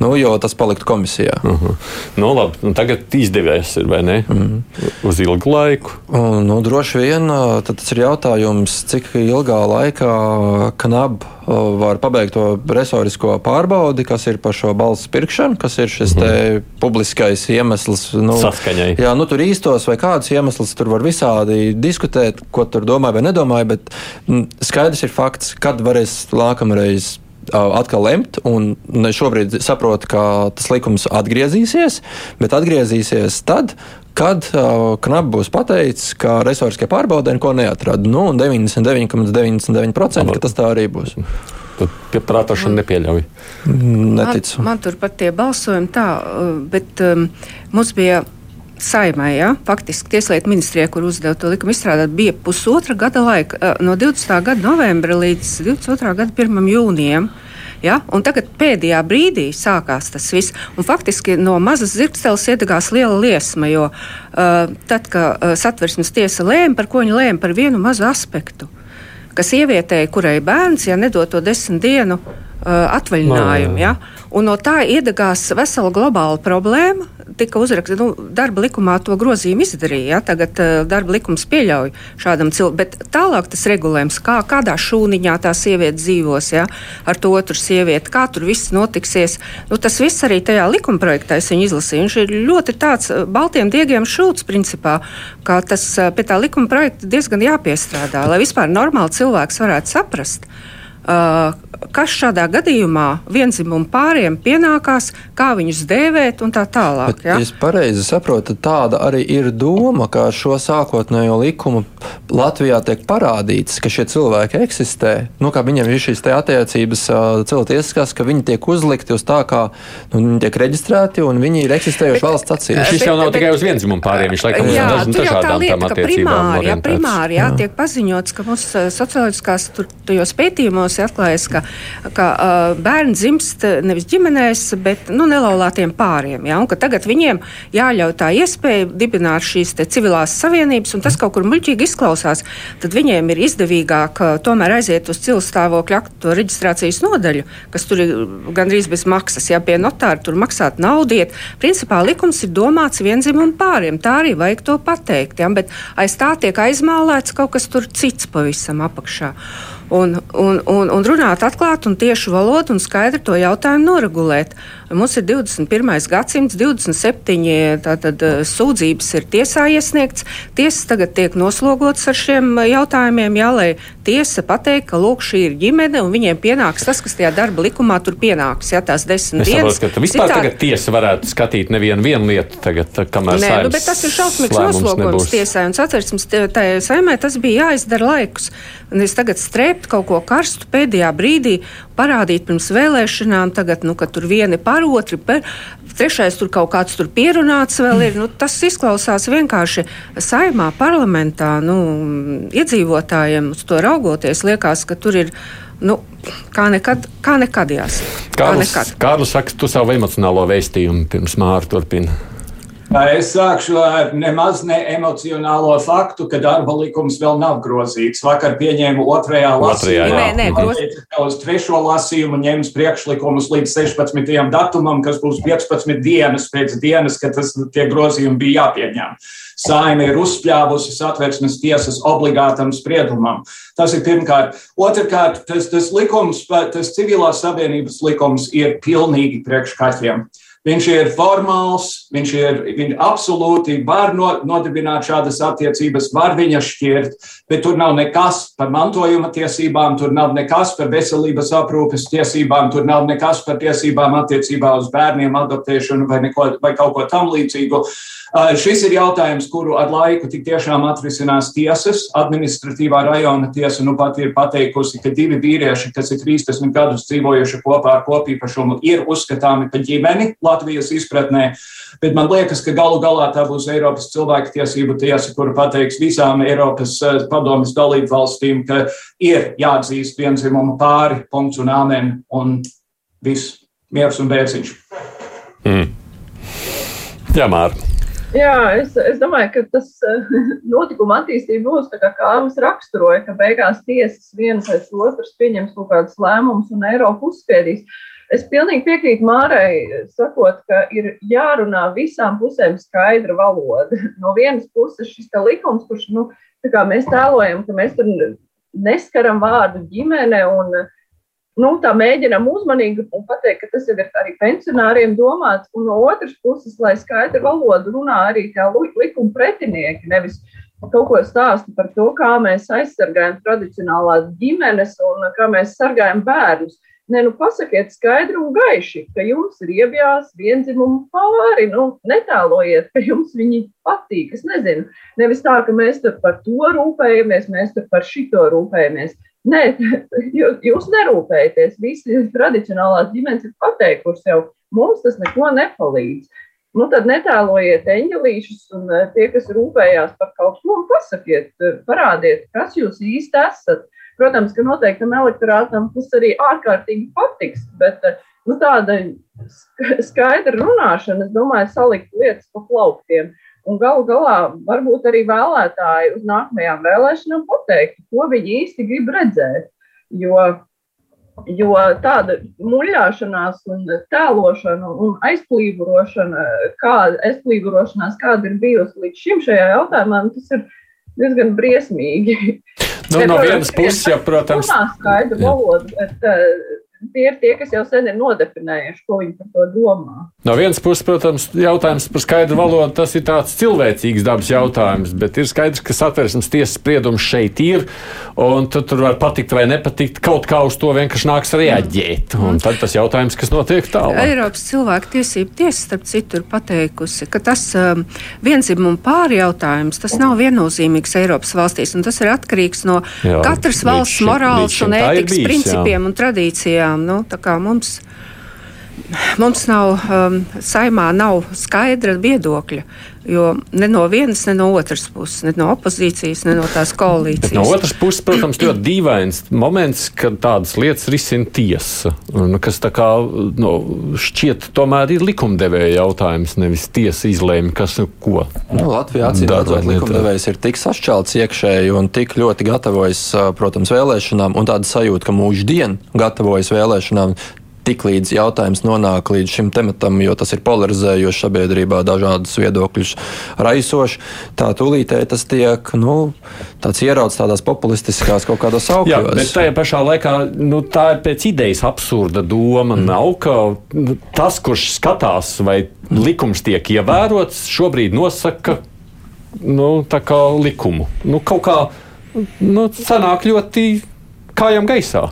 Nu, jo tas paliktu komisijā. Uh -huh. nu, labi, nu, tagad izdevējs ir vai ne? Uh mhm. -huh. Uz ilgu laiku. Un, nu, droši vien tas ir jautājums, cik ilgā laikā KNAB var pabeigt to resorisko pārbaudi, kas ir par šo balsu pirkšanu, kas ir šis uh mhm. -huh. publiskais iemesls. Nu, Saskaņai. Jā, nu, tur īstos vai kādus iemeslus tur var visādi diskutēt, ko tur domāju vai nedomāju, bet skaidrs ir fakts, kad varēs nākamreiz atkal lemt. Šobrīd saprotu, ka tas likums atgriezīsies, bet atgriezīsies tad, kad uh, Knaps būs pateicis, ka resursie pārbaudē neko neatrada. Nu, 99,99% ,99 ka tas tā arī būs. Tad prātošana nepieļauj. Neticu. Man, man tur pat tie balsojumi tā, bet um, mums bija. Saimai, ja? faktiski Tieslietu ministrijai, kur uzdeva to likumu izstrādāt, bija pusotra gada laika, no 20. gada novembra līdz 22. gada 1. jūnijam. Ja? Un tagad pēdējā brīdī sākās tas viss. Un faktiski no mazas zirgsteles iedegās liela liesma, jo uh, tad, kad uh, satversmes tiesa lēma, par ko viņa lēma, par vienu mazu aspektu, ka sievietei, kurai bērns, ja nedod to desmit dienu uh, atvaļinājumu, ja? un no tā iedegās vesela globāla problēma tika uzrakstīts, nu, darba likumā to grozījumu izdarīja. Ja? Tagad uh, darba likums pieļauj šādam cilvēkam, bet tālāk tas regulējums, kā, kādā šūniņā tā sieviete dzīvos, ja? ar to otru sievieti, kā tur viss notiksies. Nu, tas viss arī tajā likuma projektā es viņu izlasīju. Viņš ir ļoti tāds baltiem diegiem šūts, principā, kā tas pie tā likuma projekta diezgan jāpiestrādā, lai vispār normāli cilvēks varētu saprast. Uh, kas šādā gadījumā vienzimumu pāriem pienākās, kā viņus dēvēt un tā tālāk. Bet, ja? Es pareizi saprotu, tāda arī ir doma, ka šo sākotnējo likumu Latvijā tiek parādīts, ka šie cilvēki eksistē, nu, viņiem ir šīs attiecības cilvēciskās, ka viņi tiek uzlikti uz tā, kā nu, viņi tiek reģistrēti un viņi ir eksistējuši bet, valsts acīs. Šis jau nav bet, tikai uz vienzimumu pāriem, viņš laikam jā, uz dažādām tām attiecībām. Primāri, jā, primāri jā, jā. tiek paziņots, ka mūsu socioloģiskās tur, pētījumos ir atklājies, ka ka uh, bērni dzimst nevis ģimenēs, bet nu, nelaulātiem pāriem. Ja? Tagad viņiem jāļauj tā iespēja dibināt šīs civilās savienības, un tas kaut kur muļķīgi izklausās. Tad viņiem ir izdevīgāk uh, tomēr aiziet uz cilvēku stāvokļa aktu reģistrācijas nodaļu, kas tur ir gandrīz bez maksas. Ja pie notāra tur maksāt naudiet, principā likums ir domāts vienzimumu pāriem. Tā arī vajag to pateikt. Ja? Bet aiz tā tiek aizmālēts kaut kas cits pavisam apakšā un, un, un, un runāt atklāti un tiešu valodu un skaidri to jautājumu noregulēt. Mums ir 21. gadsimts, 27 tātad, eh, sūdzības ir tiesā iesniegts. Tiesas tagad tiek noslogotas ar šiem jautājumiem, jā, lai tiesa pateikt, ka lūk, šī ir ģimene un viņiem pienāks tas, kas tajā darba likumā tur pienāks. Jā, tās desmit es dienas. Saprotu, vispār tā... tagad tiesa varētu skatīt nevienu lietu, tagad, kamēr Nē, nu, bet tas ir šausmīgs noslogojums tiesai un satversmes saimē tas bija jāizdara laikus. Un es tagad strēptu kaut ko karstu pēdējā brīdī, parādīt pirms vēlēšanām, tagad, nu, ka tur vieni par otru. Per, trešais tur kaut kāds tur pierunāts vēl ir. Nu, tas izklausās vienkārši saimā, parlamentā. Nu, iedzīvotājiem uz to raugoties, liekas, ka tur ir nu, kā nekad, kā nekad jāsaka. Kārlis, Kārlis saka, tu savu emocionālo vēstījumu pirms māra turpina. Es sākšu ar nemaz ne emocionālo faktu, ka darba likums vēl nav grozīts. Vakar pieņēmu otrajā lasījumā. Nē, nē. Uz trešo lasījumu ņems priekšlikumus līdz 16. datumam, kas būs 15 dienas pēc dienas, kad tas, tie grozījumi bija jāpieņem. Saime ir uzspļāvusi satversmes tiesas obligātam spriedumam. Tas ir pirmkārt. Otrakārt, tas, tas likums, tas civilās savienības likums ir pilnīgi priekš kaķiem. Viņš ir formāls, viņš ir viņš absolūti var no, nodibināt šādas attiecības, var viņas šķirt, bet tur nav nekas par mantojuma tiesībām, tur nav nekas par veselības aprūpes tiesībām, tur nav nekas par tiesībām attiecībā uz bērniem, adoptēšanu vai, neko, vai kaut ko tam līdzīgu. Uh, šis ir jautājums, kuru ar laiku tik tiešām atrisinās tiesas. Administratīvā rajona tiesa nu pat ir pateikusi, ka divi vīrieši, kas ir 30 gadus dzīvojuši kopā ar kopīpašumu, ir uzskatāmi par ģimeni Latvijas izpratnē. Bet man liekas, ka galu galā tā būs Eiropas cilvēktiesību tiesa, kura pateiks visām Eiropas padomjas dalību valstīm, ka ir jāatzīst vienzimumu pāri, punkts un āmen, un viss miers un bērciņš. Mm. Jā, Mārta. Jā, es, es domāju, ka tas notikuma attīstība būs tā, kā Kārlis raksturoja, ka beigās tiesas viena pēc otras pieņems kaut kādus lēmumus un Eiropu uzspiedīs. Es pilnīgi piekrītu Mārai, sakot, ka ir jārunā visām pusēm skaidra valoda. No vienas puses šis likums, kurš nu, mēs tēlojam, ka mēs tur neskaram vārdu ģimene un nu, tā mēģinām uzmanīgi pateikt, ka tas jau ir arī pensionāriem domāts. Un no otras puses, lai skaidru valodu runā arī tie likuma pretinieki, nevis kaut ko stāsta par to, kā mēs aizsargājam tradicionālās ģimenes un kā mēs sargājam bērnus. Nē, nu pasakiet skaidri un gaiši, ka jums ir iebjās vienzimumu pāri. Nu, netēlojiet, ka jums viņi patīk. Es nezinu, nevis tā, ka mēs par to rūpējamies, mēs par šito rūpējamies. Nē, jūs nerūpējaties. Visi tradicionālās ģimenes ir pateikuši sev, mums tas neko nepalīdz. Nu, tad netēlojiet eņģelīšus, un eh, tie, kas rūpējās par kaut ko, pasakiet, eh, parādiet, kas jūs īsti esat. Protams, ka noteiktam elektorātam tas arī ārkārtīgi patiks, bet eh, nu, tāda skaidra runāšana, es domāju, salikt lietas pa plauktiem. Un galu galā varbūt arī vēlētāji uz nākamajām vēlēšanām pateiktu, ko viņi īsti grib redzēt. Jo, jo tāda muļāšanās, un tēlošana un aizplīvošana, kāda, aizplīvošanās, kāda ir bijusi līdz šim šajā jautājumā, nu, tas ir diezgan briesmīgi. Nu, no vienas puses, ja, protams, tā ir skaidra valoda, bet uh, tie ir tie, kas jau sen ir nodefinējuši, ko viņi par to domā. No vienas puses, protams, jautājums par skaidru valodu tas ir tāds cilvēcīgs dabas jautājums, bet ir skaidrs, ka satversmes tiesas spriedums šeit ir, un tu tur var patikt vai nepatikt, kaut kā uz to vienkārši nāks reaģēt. Un tad tas jautājums, kas notiek tālāk. Eiropas cilvēku tiesību tiesa, starp citu, ir pateikusi, ka tas um, vienzimumu pāri jautājums, tas nav viennozīmīgs Eiropas valstīs, un tas ir atkarīgs no jā, katras valsts šim, morāls un ētikas bijis, principiem jā. un tradīcijām projām. Nu, mums, mums nav, um, saimā nav skaidra viedokļa. Jo ne no vienas, ne no otras puses, ne no opozīcijas, ne no tās koalīcijas. Bet no otras puses, protams, ļoti dīvains moments, kad tādas lietas risina tiesa. Kas kā, nu, šķiet, tomēr ir likumdevēja jautājums, nevis tiesa izlēma, kas un ko. Nu, Latvijā acīm redzot, likumdevējs ir tik sašķelts iekšēji un tik ļoti gatavojas, protams, vēlēšanām, un tāda sajūta, ka mūždien gatavojas vēlēšanām, tiklīdz jautājums nonāk līdz šim tematam, jo tas ir polarizējošs sabiedrībā, dažādus viedokļus raisošs, tā tūlītēji tas tiek nu, ierauts tādās populistiskās kaut kādās augļos. Jā, bet tajā pašā laikā nu, tā ir pēc idejas absurda doma. Mm. Nav, ka nu, tas, kurš skatās, vai likums tiek ievērots, šobrīd nosaka nu, likumu. Nu, kaut kā nu, sanāk ļoti kājām gaisā.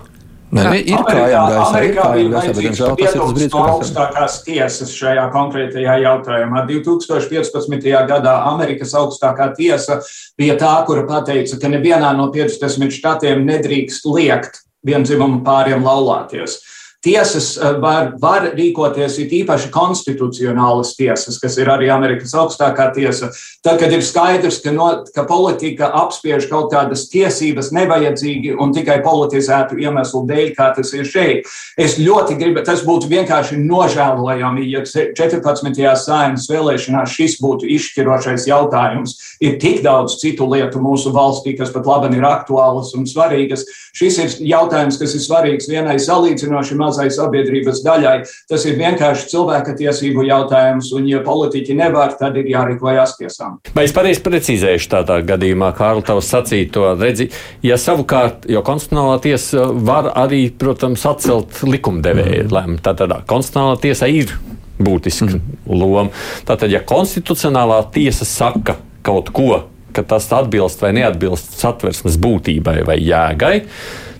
Nē, nē, ir kājām gaisā, ir kājām gaisā, bet, diemžēl, tas ir tas brīdis, kad augstākās tiesas šajā konkrētajā jautājumā. 2015. gadā Amerikas augstākā tiesa bija tā, kura pateica, ka nevienā no 50 štatiem nedrīkst liekt vienzimumu pāriem laulāties. Tiesas var, var rīkoties, ir īpaši konstitucionālas tiesas, kas ir arī Amerikas augstākā tiesa. Tad, kad ir skaidrs, ka, no, ka politika apspiež kaut kādas tiesības nevajadzīgi un tikai politizētu iemeslu dēļ, kā tas ir šeit. Es ļoti gribu, tas būtu vienkārši nožēlojami, ja 14. sājumas vēlēšanās šis būtu izšķirošais jautājums. Ir tik daudz citu lietu mūsu valstī, kas pat labi ir aktuālas un svarīgas. Šis ir jautājums, kas ir svarīgs vienai salīdzinoši mazai sabiedrības daļai. Tas ir vienkārši cilvēka tiesību jautājums, un ja politiķi nevar, tad ir jārīkojas tiesām. Vai es pareizi precizēšu tādā gadījumā, Kārl, tavs sacīto redzi, ja savukārt, jo konstitucionālā tiesa var arī, protams, atcelt likumdevēja mm. lēmumu, tad tādā konstitucionālā tiesa ir būtiska mm. loma. Tātad, ja konstitucionālā tiesa saka kaut ko, ka tas atbilst vai neatbilst satversmes būtībai vai jēgai,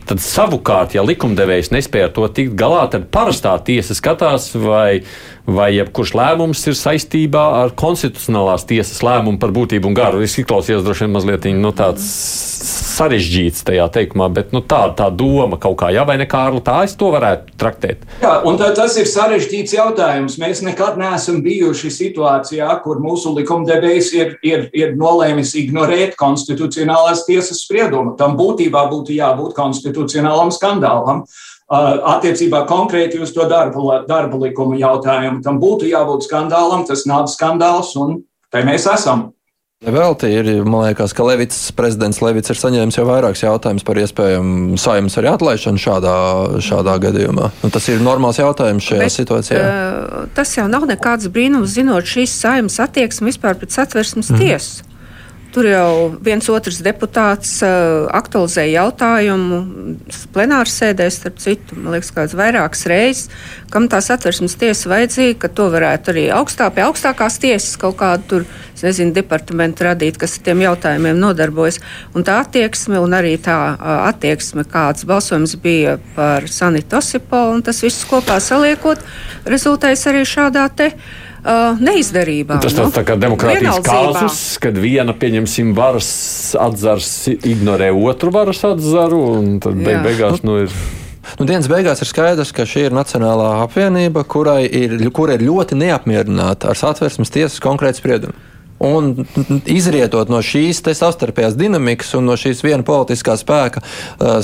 Tad savukārt, ja likumdevējs nespēja ar to tikt galā, tad parastā tiesa skatās, vai, vai jebkurš lēmums ir saistībā ar konstitucionālās tiesas lēmumu par būtību un garu. Es izklausījos droši vien mazliet nu, tāds sarežģīts tajā teikumā, bet nu, tā, tā doma kaut kā, jā, vai ne, Kārli, tā es to varētu traktēt. Jā, un tā, tas ir sarežģīts jautājums. Mēs nekad neesam bijuši situācijā, kur mūsu likumdevējs ir, ir, ir nolēmis ignorēt konstitucionālās tiesas spriedumu. Tam būtībā būtu jābūt konstitucionālam skandālam. Attiecībā konkrēti uz to darba, darba likuma jautājumu. Tam būtu jābūt skandālam, tas nav skandāls, un te mēs esam. Vēl te ir, man liekas, ka Levits, prezidents Levits ir saņēmis jau vairākus jautājumus par iespējamu saimnes arī atlaišanu šādā, šādā gadījumā. Un tas ir normāls jautājums šajā Bet, situācijā. Uh, tas jau nav nekāds brīnums, zinot šīs saimnes attieksmi vispār pret satversmes mm. tiesu. Tur jau viens otrs deputāts uh, aktualizēja jautājumu plenāru sēdē, starp citu, man liekas, kāds vairākas reizes, kam tā satversmes tiesa vajadzīga, ka to varētu arī augstā, pie augstākās tiesas kaut kādu tur, nezinu, departamentu radīt, kas ar tiem jautājumiem nodarbojas. Un tā attieksme un arī tā uh, attieksme, kāds balsojums bija par Sanitu Osipo, un tas viss kopā saliekot, rezultējas arī šādā te uh, neizdarībā. Tas tāds nu, tā kā demokrātijas kāzus, kad viena, pieņemsim, varas atzars ignorē otru varas atzaru, un tad beig beigās nu, ir. Nu, dienas beigās ir skaidrs, ka šī ir Nacionālā apvienība, kurai ir, kura ir ļoti neapmierināta ar satversmes tiesas konkrētu spriedumu. Un izrietot no šīs savstarpējās dinamikas un no šīs viena politiskā spēka uh,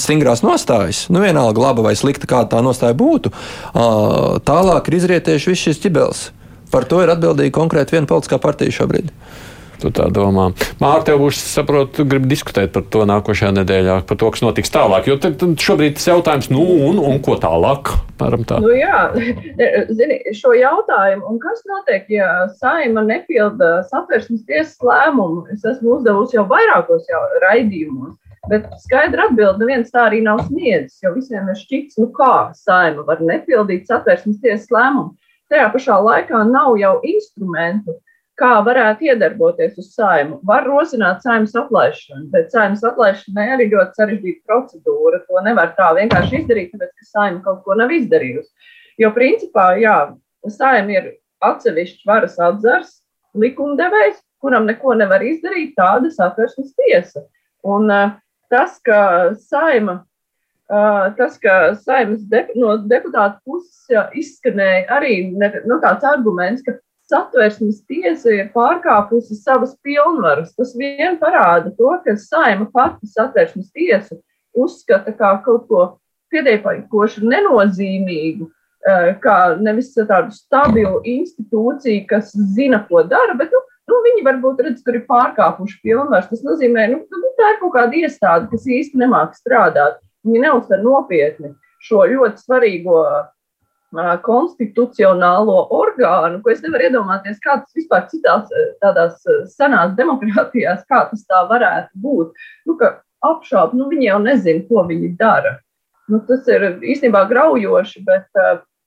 stingrās nostājas, nu vienalga laba vai slikta, kāda tā nostāja būtu, uh, tālāk ir izrietējuši viss šis ķibels. Par to ir atbildīga konkrēti viena politiskā partija šobrīd. Tu tā domā. Mārta, tev būs, saprotu, grib diskutēt par to nākošajā nedēļā, par to, kas notiks tālāk. Jo tad, tad šobrīd tas jautājums, nu, un, un ko tālāk? Nu, jā, zini, šo jautājumu, un kas notiek, ja saima nepilda satversmes tiesas lēmumu, es esmu uzdevusi jau vairākos jau raidījumos. Bet skaidra atbilde neviens tā arī nav sniedzis, jo visiem ir šķits, nu kā saima var nepildīt satversmes tiesas lēmumu. Tajā pašā laikā nav jau instrumentu, kā varētu iedarboties uz saimu. Var rosināt saimas atlaišanu, bet saimas atlaišanai arī ļoti sarežģīta procedūra. To nevar tā vienkārši izdarīt, tāpēc, ka saima kaut ko nav izdarījusi. Jo principā, jā, saima ir atsevišķs varas atzars, likumdevējs, kuram neko nevar izdarīt, tāda satversmes tiesa. Un uh, tas, ka saima tas, ka saimnes de, no deputāta puses izskanēja arī ne, nu, tāds arguments, ka satversmes tiesa ir pārkāpusi savas pilnvaras. Tas vien parāda to, ka saima pati satversmes tiesu uzskata kā kaut ko pietiekoši nenozīmīgu, kā nevis tādu stabilu institūciju, kas zina, ko dara, bet nu, nu, viņi varbūt redz, ka ir pārkāpuši pilnvaras. Tas nozīmē, ka nu, nu, tā ir kaut kāda iestāde, kas īsti nemāk strādāt. Viņi neuztver nopietni šo ļoti svarīgo konstitucionālo orgānu, ko es nevaru iedomāties, kā tas vispār citās tādās senās demokrātijās, kā tas tā varētu būt. Nu, apšaubu, nu, viņi jau nezina, ko viņi dara. Nu, tas ir īstenībā graujoši, bet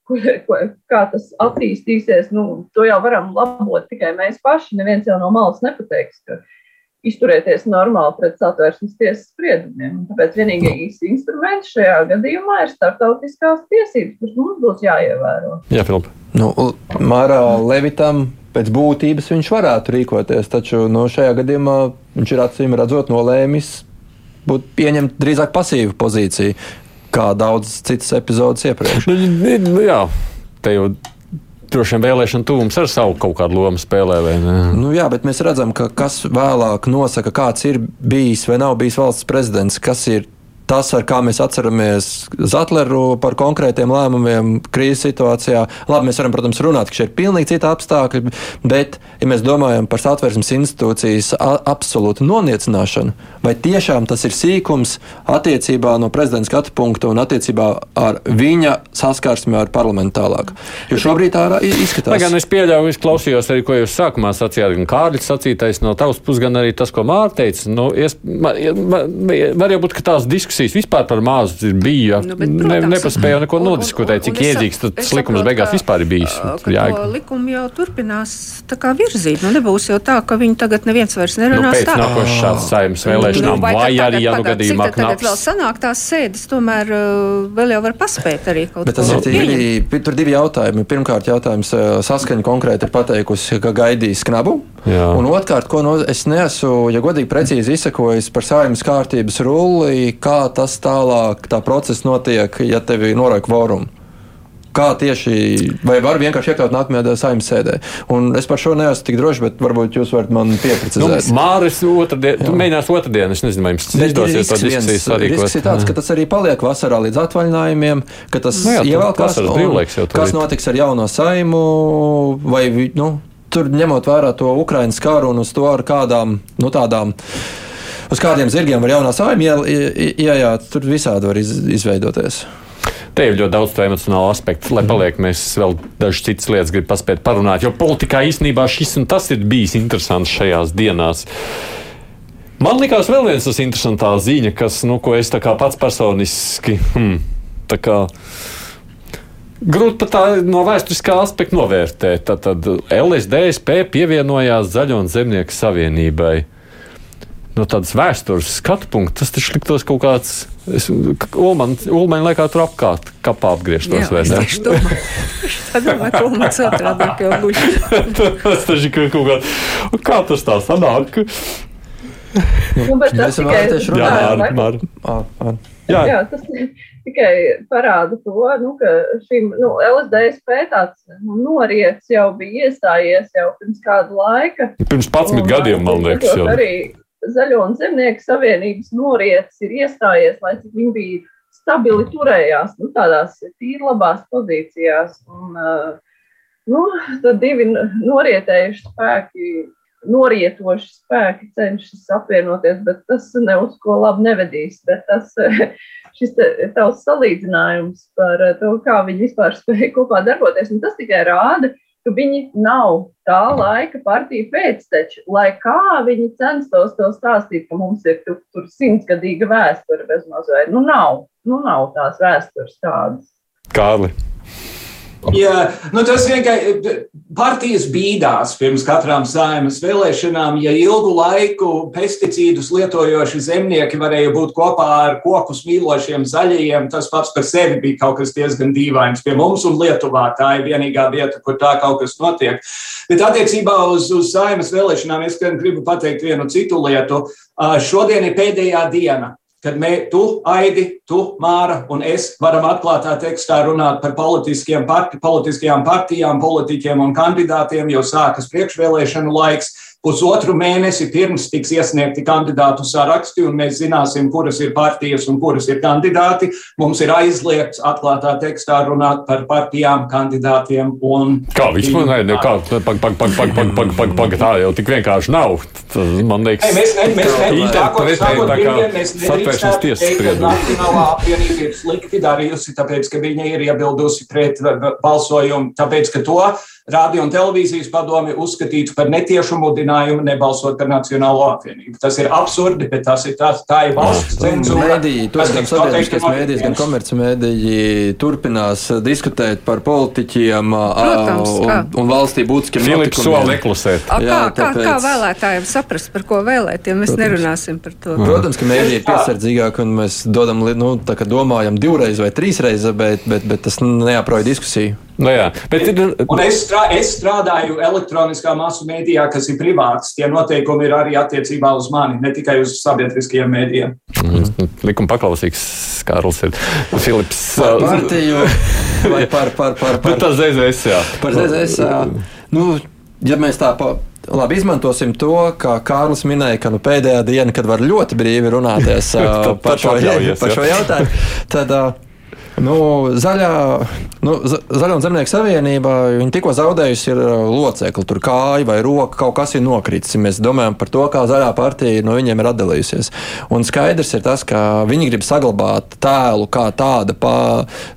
ko, kā tas attīstīsies, nu, to jau varam labot tikai mēs paši. Neviens jau no malas nepateiks, ka izturēties normāli pret satversmes tiesas spriedumiem. Tāpēc vienīgais instruments šajā gadījumā ir starptautiskās tiesības, kuras mums būs jāievēro. Jā, Filipa. Nu, Mārā Levitam pēc būtības viņš varētu rīkoties, taču no nu, šajā gadījumā viņš ir acīm redzot nolēmis būt pieņemt drīzāk pasīvu pozīciju. kā daudz citas epizodes iepriekš. Nu, nu, jā, te jau droši vien vēlēšana tuvums ar savu kaut kādu lomu spēlē. Nu, jā, bet mēs redzam, ka kas vēlāk nosaka, kāds ir bijis vai nav bijis valsts prezidents, kas ir tas, ar kā mēs atceramies Zetleru par konkrētiem lēmumiem krīzes situācijā. Labi, mēs varam, protams, runāt, ka šeit ir pilnīgi citi apstākļi, bet, ja mēs domājam par satversmes institūcijas absolūtu noniecināšanu, vai tiešām tas ir sīkums attiecībā no prezidenta skatu punkta un attiecībā ar viņa saskarsmi ar parlamentu tālāk? Jo šobrīd tā izskatās. Lai gan es pieļauju, es klausījos arī, ko jūs sākumā sacījāt, gan Kārļs sacītais no tavas puses, gan arī tas, ko Mārta teica. Nu, es, man, man, var jau būt, ka tās diskusijas diskusijas vispār par mazu bija. Nu, bet, protams, ne, nepaspēja neko nodiskutēt, cik iedzīgs tas likums beigās vispār ir bijis. Jā, likumu jau turpinās virzīt. Nu, nebūs jau tā, ka viņi tagad neviens vairs nerunās nu, pēc tā. Nākošās šādas saimnes vēlēšanām, nu, vai, vai arī, ja nu gadījumā knaps. Tagad vēl sanāk tās sēdes, tomēr vēl jau var paspēt arī kaut ko. Bet tas ir divi, tur divi jautājumi. Pirmkārt, jautājums saskaņa konkrēti ir pateikusi, ka gaidīs knabu. Jā. Un otrkārt, ko no, es neesmu, ja godīgi precīzi izsakojis par saimnes kārtības rulli, kā tas tālāk, tā process notiek, ja tevi noraik kvorumu. Kā tieši, vai var vienkārši iekļaut nākamajā saimnes sēdē? Un es par šo neesmu tik drošs, bet varbūt jūs varat man pieprecizēt. Nu, Māris, otrdien, tu mēģinās otrdien, es nezinu, vai jums tas izdosies to diskusijas arī. Risks ir tāds, ka tas arī paliek vasarā līdz atvaļinājumiem, ka tas nu, jā, ievēlkās. Kas notiks ar jauno saimu, vai, nu, tur ņemot vērā to Ukraiņas karu un uz to ar kādām, nu, tādām uz kādiem zirgiem var jaunā saimnieka ieiet, tur visādi var iz, izveidoties. Te ir ļoti daudz emocionālu aspektu, lai paliek. Mēs vēl dažas citas lietas gribam paspēt parunāt, jo politikā īstenībā šis un tas ir bijis interesants šajās dienās. Man liekas, vēl viens tas interesantā ziņa, kas, nu, ko es pats personiski. Hmm, Grūti pat tā no vēsturiskā aspekta novērtēt. Tad LSDSP pievienojās Zaļo un Zemnieku savienībai. No tādas vēstures skatu punkta tas taču liktos kaut kāds. Ulmaņa laikā tur apkārt kapā apgrieztos vai ne? Tad domāju, ka Ulmaņa otrādāk jau guļ. tas taču kaut kā, kā tas tā sanāk? Nu, bet tas tikai... Jā, ar, ar, ar. Jā. Jā, tas tikai parāda to, nu, ka šim nu, LSDSP tāds nu, noriets jau bija iestājies jau pirms kāda laika. Pirms 11 un, gadiem, man liekas. Jau. Arī Zaļo un Zemnieku savienības noriets ir iestājies, lai cik viņi bija stabili turējās nu, tādās tīri labās pozīcijās. Un, nu, tad divi norietējuši spēki norietoši spēki cenšas apvienoties, bet tas ne uz ko labi nevedīs. Bet tas, šis tavs salīdzinājums par to, kā viņi vispār spēja kopā darboties, tas tikai rāda, ka viņi nav tā laika partija pēcteči. Lai kā viņi censtos to stāstīt, ka mums ir tur, tur simtgadīga vēsture bezmazliet. Nu, nav, nu, nav tās vēstures tādas. Kārli. Jā, nu tas vienkārši partijas bīdās pirms katrām saimas vēlēšanām. Ja ilgu laiku pesticīdus lietojoši zemnieki varēja būt kopā ar kokus mīlošiem zaļajiem, tas pats par sevi bija kaut kas diezgan dīvains. Pie mums un Lietuvā tā ir vienīgā vieta, kur tā kaut kas notiek. Bet attiecībā uz, uz saimas vēlēšanām es gribu pateikt vienu citu lietu. Šodien ir pēdējā diena kad mē, tu, Aidi, tu, Māra un es varam atklātā tekstā runāt par parti, politiskajām partijām, politiķiem un kandidātiem, jo sākas priekšvēlēšanu laiks. Pusotru mēnesi pirms tiks iesniegti kandidātu saraksti, un mēs zināsim, kuras ir partijas un kuras ir kandidāti. Mums ir aizliegts atklātā tekstā runāt par partijām, kandidātiem un. Kā vispār? Nē, ne, kā, pag, pag, pag, pag, pag, pag, pag, pag, tā jau tik vienkārši nav. Tas, man liekas, mēs ne, mēs ne, tā, ko, sākot, pirmdien, mēs satvērsmes tiesas spriedumu. Nacionālā apvienība ir slikti darījusi, tāpēc, ka viņa ir iebildusi pret balsojumu, tāpēc, ka to radio un televīzijas padomi uzskatītu par netiešu mudinājumu nebalsot par Nacionālo apvienību. Tas ir absurdi, bet tas ir tās, tā ir valsts cenzūra. Mēdīji, tos gan sabiedriskais mēdījis, gan komercmēdīji turpinās diskutēt par politiķiem Protams, un, un valstī būtiskiem notikumiem. Soli neklusēt. Kā, tāpēc... kā, kā vēlētājiem saprast, par ko vēlēt, ja mēs Protams. nerunāsim par to? Protams, ka mēdīji ir piesardzīgāki un mēs dodam, nu, tā kā domājam divreiz vai trīsreiz, bet, bet, bet tas neaproja diskusiju. Nu, jā, bet ir. Un es, strā, es strādāju elektroniskā masu mēdījā, kas ir privāts. Tie noteikumi ir arī attiecībā uz mani, ne tikai uz sabiedriskajiem mēdījiem. Mm, likuma paklausīgs Kārls ir Filips. Par partiju vai par, par, par, par, par tā ZZS, jā. Par ZZS, jā. Nu, ja mēs tā pa, Labi, izmantosim to, kā Kārlis minēja, ka nu, pēdējā diena, kad var ļoti brīvi runāties uh, par, šo, par šo jautājumu, tad uh, Nu, zaļā, nu, zaļā un zemnieku savienība tikko zaudējusi ir uh, locekli, tur kāja vai roka, kaut kas ir nokritis. Mēs domājam par to, kā zaļā partija no viņiem ir atdalījusies. Un skaidrs ir tas, ka viņi grib saglabāt tēlu kā tāda, pā,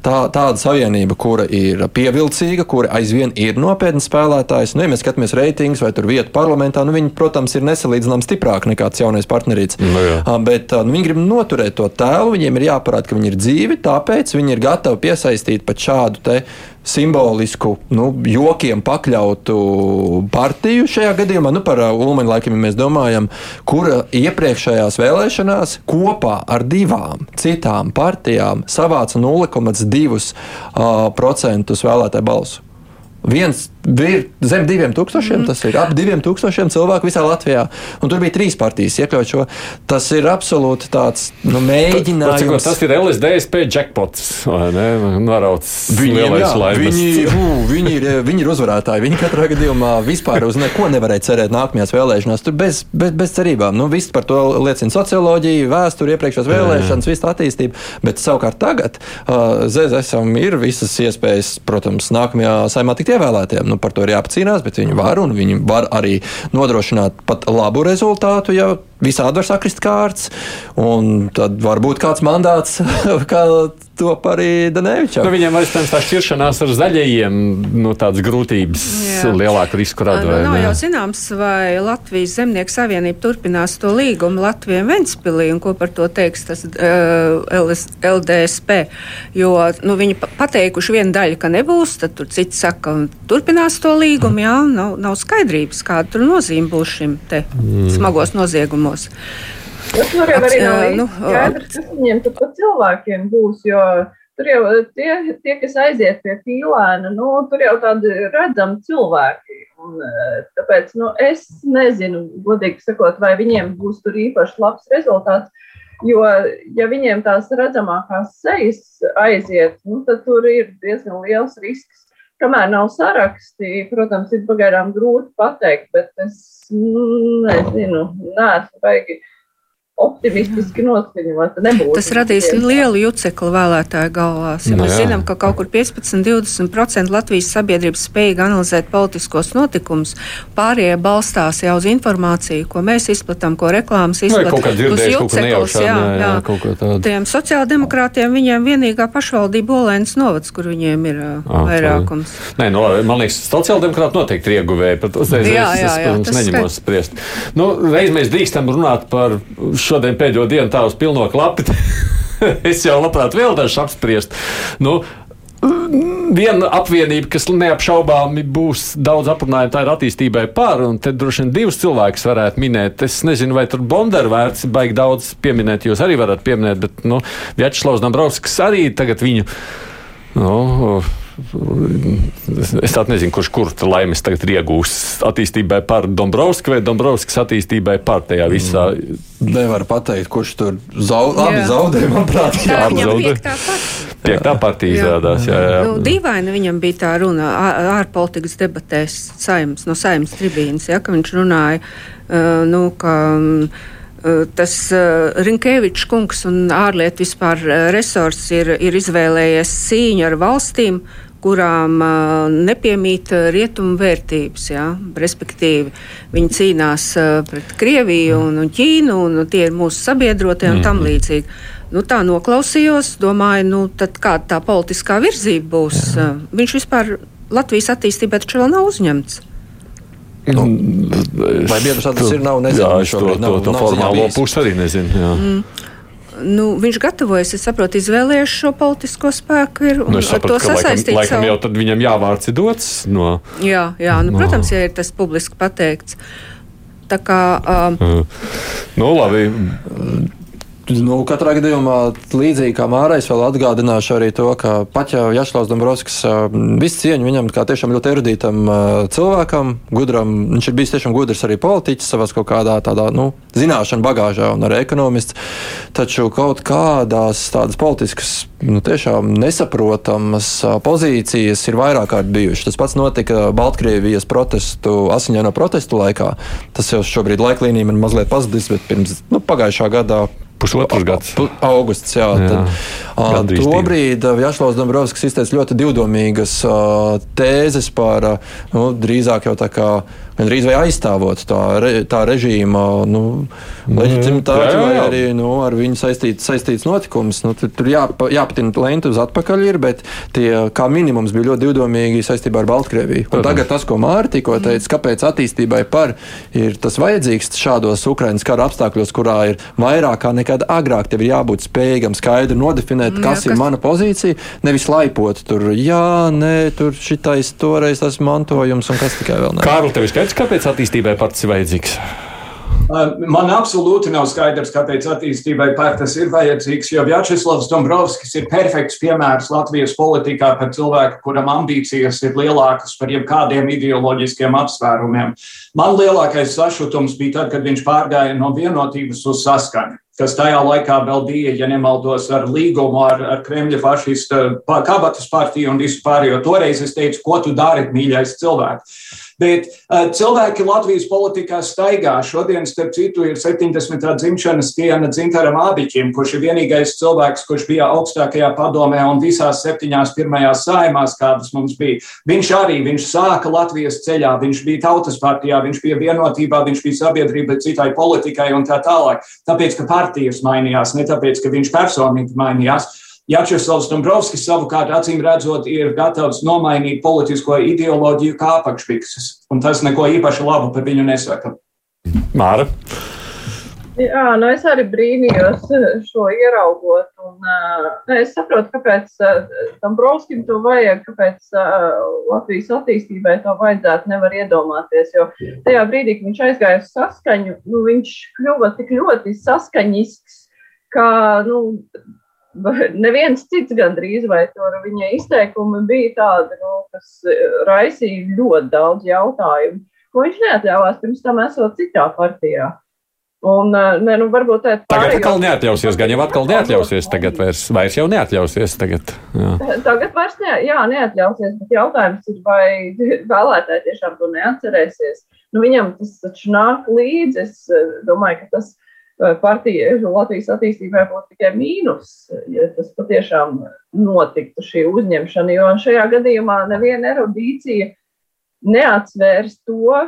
tā, tāda savienība, kura ir pievilcīga, kura aizvien ir nopietns spēlētājs. Nu, ja mēs skatāmies reitingus vai vietu parlamentā, nu, viņi, protams, ir nesalīdzināms stiprāki nekā jaunais partnerīts. Nu, jā. Bet nu, viņi grib noturēt to tēlu, viņiem ir jāparāda, ka viņi ir dzīvi, tāpēc viņi viņi ir gatavi piesaistīt pat šādu simbolisku, nu, jokiem pakļautu partiju šajā gadījumā, nu, par uh, Ulmanu laikam, ja mēs domājam, kura iepriekšējās vēlēšanās kopā ar divām citām partijām savāca 0,2% uh, vēlētāju balsu. Viens bija zem diviem tūkstošiem, mm. tas ir ap diviem tūkstošiem cilvēku visā Latvijā. Un tur bija trīs partijas iekļaut šo. Tas ir absolūti tāds nu, mēģinājums. Tas ir LSDSP jackpots, vai ne? Narauts Viņiem, jā, viņi, ū, viņi, ir, viņi ir uzvarētāji. Viņi katrā gadījumā vispār uz neko nevarēja cerēt nākamajās vēlēšanās. Tur bez, bez, bez cerībām. Nu, viss par to liecina socioloģija, vēsture, iepriekšējās vēlēšanas, visa attīstība. Bet savukārt tagad uh, ZZSam ir visas iespējas, protams, nākamajā saimā tikt ievēlētiem. Nu, par to ir jāapcīnās, bet viņi var un viņi var arī nodrošināt pat labu rezultātu, ja visādi var sakrist kārts. Tad var būt kāds mandāts, kā top arī Danevičam. Nu, viņiem arī tā šķiršanās ar zaļajiem, nu, tādas grūtības, Jā. lielāku risku rada. Nu, nav jau zināms, vai Latvijas Zemnieku savienība turpinās to līgumu Latvijam Ventspilī un ko par to teiks tas uh, LDSP. Jo nu, viņi pateikuši vienu daļu, ka nebūs, tad tur citi saka, ka turpinās to līgumu. Jā, nav, nav skaidrības, kāda tur nozīme būs šim te mm. smagos noziegumos. Nu, tur jau arī nav nu, skaidrs, kas viņiem tur pa cilvēkiem būs, jo tur jau tie, tie kas aiziet pie pīlēna, nu, tur jau tādi redzami cilvēki. Un, tāpēc nu, es nezinu, godīgi sakot, vai viņiem būs tur īpaši labs rezultāts. Jo, ja viņiem tās redzamākās sejas aiziet, nu, tad tur ir diezgan liels risks. Kamēr nav saraksti, protams, ir pagaidām grūti pateikt, bet es nezinu, neesmu baigi optimistiski noskaņota. Tas radīs lielu jucekli vēlētāju galvās. Ja no, mēs jā. zinām, ka kaut kur 15-20% Latvijas sabiedrības spējīgi analizēt politiskos notikumus, pārējie balstās jau uz informāciju, ko mēs izplatām, ko reklāmas izplatām. Uz juceklis, jā, jā, jā. Tiem sociāldemokrātiem viņiem vienīgā pašvaldība Olēnas novads, kur viņiem ir uh, vairākums. Nē, no, man liekas, sociāldemokrāti noteikti ir ieguvēji. Par to es, jā, jā, jā, es, protams, neņemos spriest. Nu, reiz mēs drīkstam runāt par šo šodien pēdējo dienu tā uz pilno klapi. es jau labprāt vēl dažu apspriest. Nu, Viena apvienība, kas neapšaubāmi būs daudz aprunājuma, tā ir attīstībai par, un te droši vien divus cilvēkus varētu minēt. Es nezinu, vai tur Bondaru vērts baigi daudz pieminēt, jūs arī varat pieminēt, bet, nu, Vjačslavs Dombrovskis arī tagad viņu, nu, Es tādu nezinu, kurš kur laimes tagad ir iegūsts attīstībai par Dombrovskiju vai Dombrovskijas attīstībai par tajā visā. Mm. Nevar pateikt, kurš tur zaud, abi zaudē, manuprāt. Jā, jā zaudē. Piektā partija izrādās. Jā, jā. Nu, dīvaini viņam bija tā runa ārpolitikas debatēs saimas, no saimas tribīnas, ja, ka viņš runāja, uh, nu, ka. Um, Tas uh, Rinkēvičs kungs un ārlietu vispār resurs ir, ir izvēlējies cīņu ar valstīm, kurām nepiemīt rietumu vērtības. Ja? Respektīvi, viņi cīnās pret Krieviju un, un Ķīnu, un tie ir mūsu sabiedrotie un tam mhm. līdzīgi. Nu, tā noklausījos, domāju, nu, kāda tā politiskā virzība būs. Jā. Viņš vispār Latvijas attīstībā taču vēl nav uzņemts. Nu, vai biedrs tas ir? Nav, nezinu, jā, es to, to, to, to formālo pusi arī nezinu. Jā. Mm nu, viņš gatavojas, es saprotu, izvēlējies šo politisko spēku ir, un nu, sapratu, to sasaistīt. Laikam, laikam jau tad viņam jāvārds ir dots no. Jā, jā nu, no. protams, ja ir tas publiski pateikts. Tā kā. Um, nu, labi. Nu, katrā gadījumā, līdzīgi kā Mārais, vēl atgādināšu arī to, ka pat jau Jašlaus Dombrovskis visu cieņu viņam kā tiešām ļoti erudītam cilvēkam, gudram, viņš ir bijis tiešām gudrs arī politiķis savās kaut kādā tādā, nu, zināšanu bagāžā un arī ekonomists, taču kaut kādās tādas politiskas, nu, tiešām nesaprotamas pozīcijas ir vairāk kārt bijušas. Tas pats notika Baltkrievijas protestu, asiņaino protestu laikā. Tas jau šobrīd laiklīnija man mazliet pazudis, bet pirms, nu, pagājušā gadā Pusotrs gads. Augusts, jā. jā tad, tobrīd Jašlaus Dombrovskis izteica ļoti divdomīgas tēzes par nu, drīzāk jau tā kā gandrīz vai aizstāvot tā, re, tā režīma nu, mhm. leģitimitāti vai arī nu, ar viņu saistīts, saistīts notikums. Nu, tur tur jāpa, jāpatina lenti uz atpakaļ, ir, bet tie kā minimums bija ļoti divdomīgi saistībā ar Baltkrieviju. Un tagad tas, ko Mārta tikko teica, kāpēc attīstībai par ir tas vajadzīgs šādos Ukraiņas kara apstākļos, kurā ir vairāk kā nekad agrāk, tev ir jābūt spējīgam skaidri nodefinēt, kas, jā, kas ir mana pozīcija, nevis laipot tur, jā, nē, tur šitais toreiz tas mantojums un kas tikai vēl ne. Kārli, tev ir skaidrs, kāpēc attīstībai pats ir vajadzīgs? Man absolūti nav skaidrs, kāpēc attīstībai pārtas ir vajadzīgs, jo Vjačeslavs Dombrovskis ir perfekts piemērs Latvijas politikā par cilvēku, kuram ambīcijas ir lielākas par jebkādiem ideoloģiskiem apsvērumiem. Man lielākais sašutums bija tad, kad viņš pārgāja no vienotības uz saskaņu kas tajā laikā vēl bija, ja nemaldos, ar līgumu ar, ar Kremļa fašistu kabatas partiju un visu pārējo. Toreiz es teicu, ko tu dari, mīļais cilvēks. Bet uh, cilvēki Latvijas politikā staigā. Šodien, starp citu, ir 70. dzimšanas diena Dzintaram Ābiķim, kurš ir vienīgais cilvēks, kurš bija augstākajā padomē un visās septiņās pirmajās saimās, kādas mums bija. Viņš arī, viņš sāka Latvijas ceļā, viņš bija tautas partijā, viņš bija vienotībā, viņš bija sabiedrība citai politikai un tā tālāk. Tāpēc, ka partijas mainījās, ne tāpēc, ka viņš personīgi mainījās. Jačeslavs Dombrovskis savukārt acīm redzot ir gatavs nomainīt politisko ideoloģiju kā apakšpikses, un tas neko īpaši labu par viņu nesaka. Māra? Jā, nu es arī brīnījos šo ieraugot. Un, uh, es saprotu, kāpēc uh, Dombrovskim to vajag, kāpēc uh, Latvijas attīstībai to vajadzētu, nevar iedomāties. Jo tajā brīdī, kad viņš aizgāja uz saskaņu, nu, viņš kļuva tik ļoti saskaņisks, ka nu, neviens cits gandrīz vai tur viņa izteikumi bija tādi, nu, kas e, raisīja ļoti daudz jautājumu, ko viņš neatļāvās pirms tam esot citā partijā. Un, e, ne, nu, varbūt tā tagad atkal neatļausies, gan jau atkal neatļausies, tagad vairs, vairs jau neatļausies. Tagad, jā. tagad vairs ne, jā, neatļausies, bet jautājums ir, vai vēlētāji tiešām to neatcerēsies. Nu, viņam tas taču nāk līdzi, es e, domāju, ka tas partija Latvijas attīstībai būtu tikai mīnus, ja tas patiešām notiktu šī uzņemšana, jo šajā gadījumā neviena erudīcija neatsvērs to,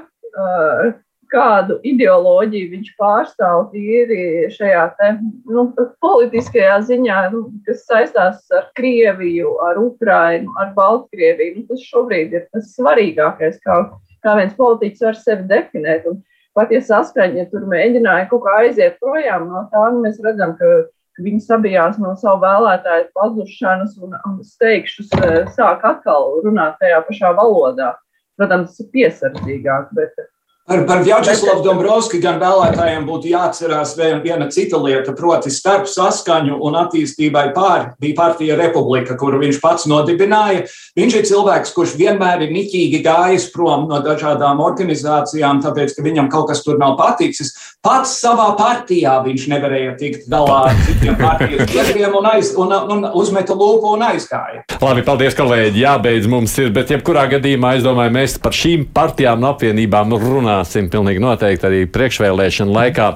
kādu ideoloģiju viņš pārstāv tīri šajā te, nu, politiskajā ziņā, nu, kas saistās ar Krieviju, ar Ukrainu, ar Baltkrieviju. Nu, tas šobrīd ir tas svarīgākais, kā, kā viens politiķis var sevi definēt. Un, pat ja saskaņa tur mēģināja kaut kā aiziet projām no tā, nu mēs redzam, ka, viņi sabijās no savu vēlētāju pazušanas un, un steigšus eh, sāk atkal runāt tajā pašā valodā. Protams, tas ir piesardzīgāk, bet Par, par Vjačeslavu Dombrovski gan vēlētājiem būtu jāatcerās viena cita lieta, proti starp saskaņu un attīstībai pār bija partija Republika, kuru viņš pats nodibināja. Viņš ir cilvēks, kurš vienmēr ir niķīgi gājis prom no dažādām organizācijām, tāpēc, ka viņam kaut kas tur nav paticis. Pats savā partijā viņš nevarēja tikt galā ar citiem partijas biedriem un, aiz, un, un uzmeta lūpu un aizgāja. Labi, paldies, kolēģi. Jābeidz mums ir, bet jebkurā gadījumā es domāju, mēs par šīm partijām un apvienībām runājam runāsim pilnīgi noteikti arī priekšvēlēšana laikā.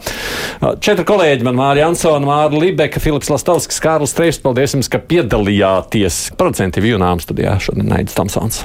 Četri kolēģi, man Mārija Ansona, Māra Libeka, Filips Lastovskis, Kārlis Streips, paldies jums, ka piedalījāties. Procentīvi jūnām studijā šodien Naidis Tomsons.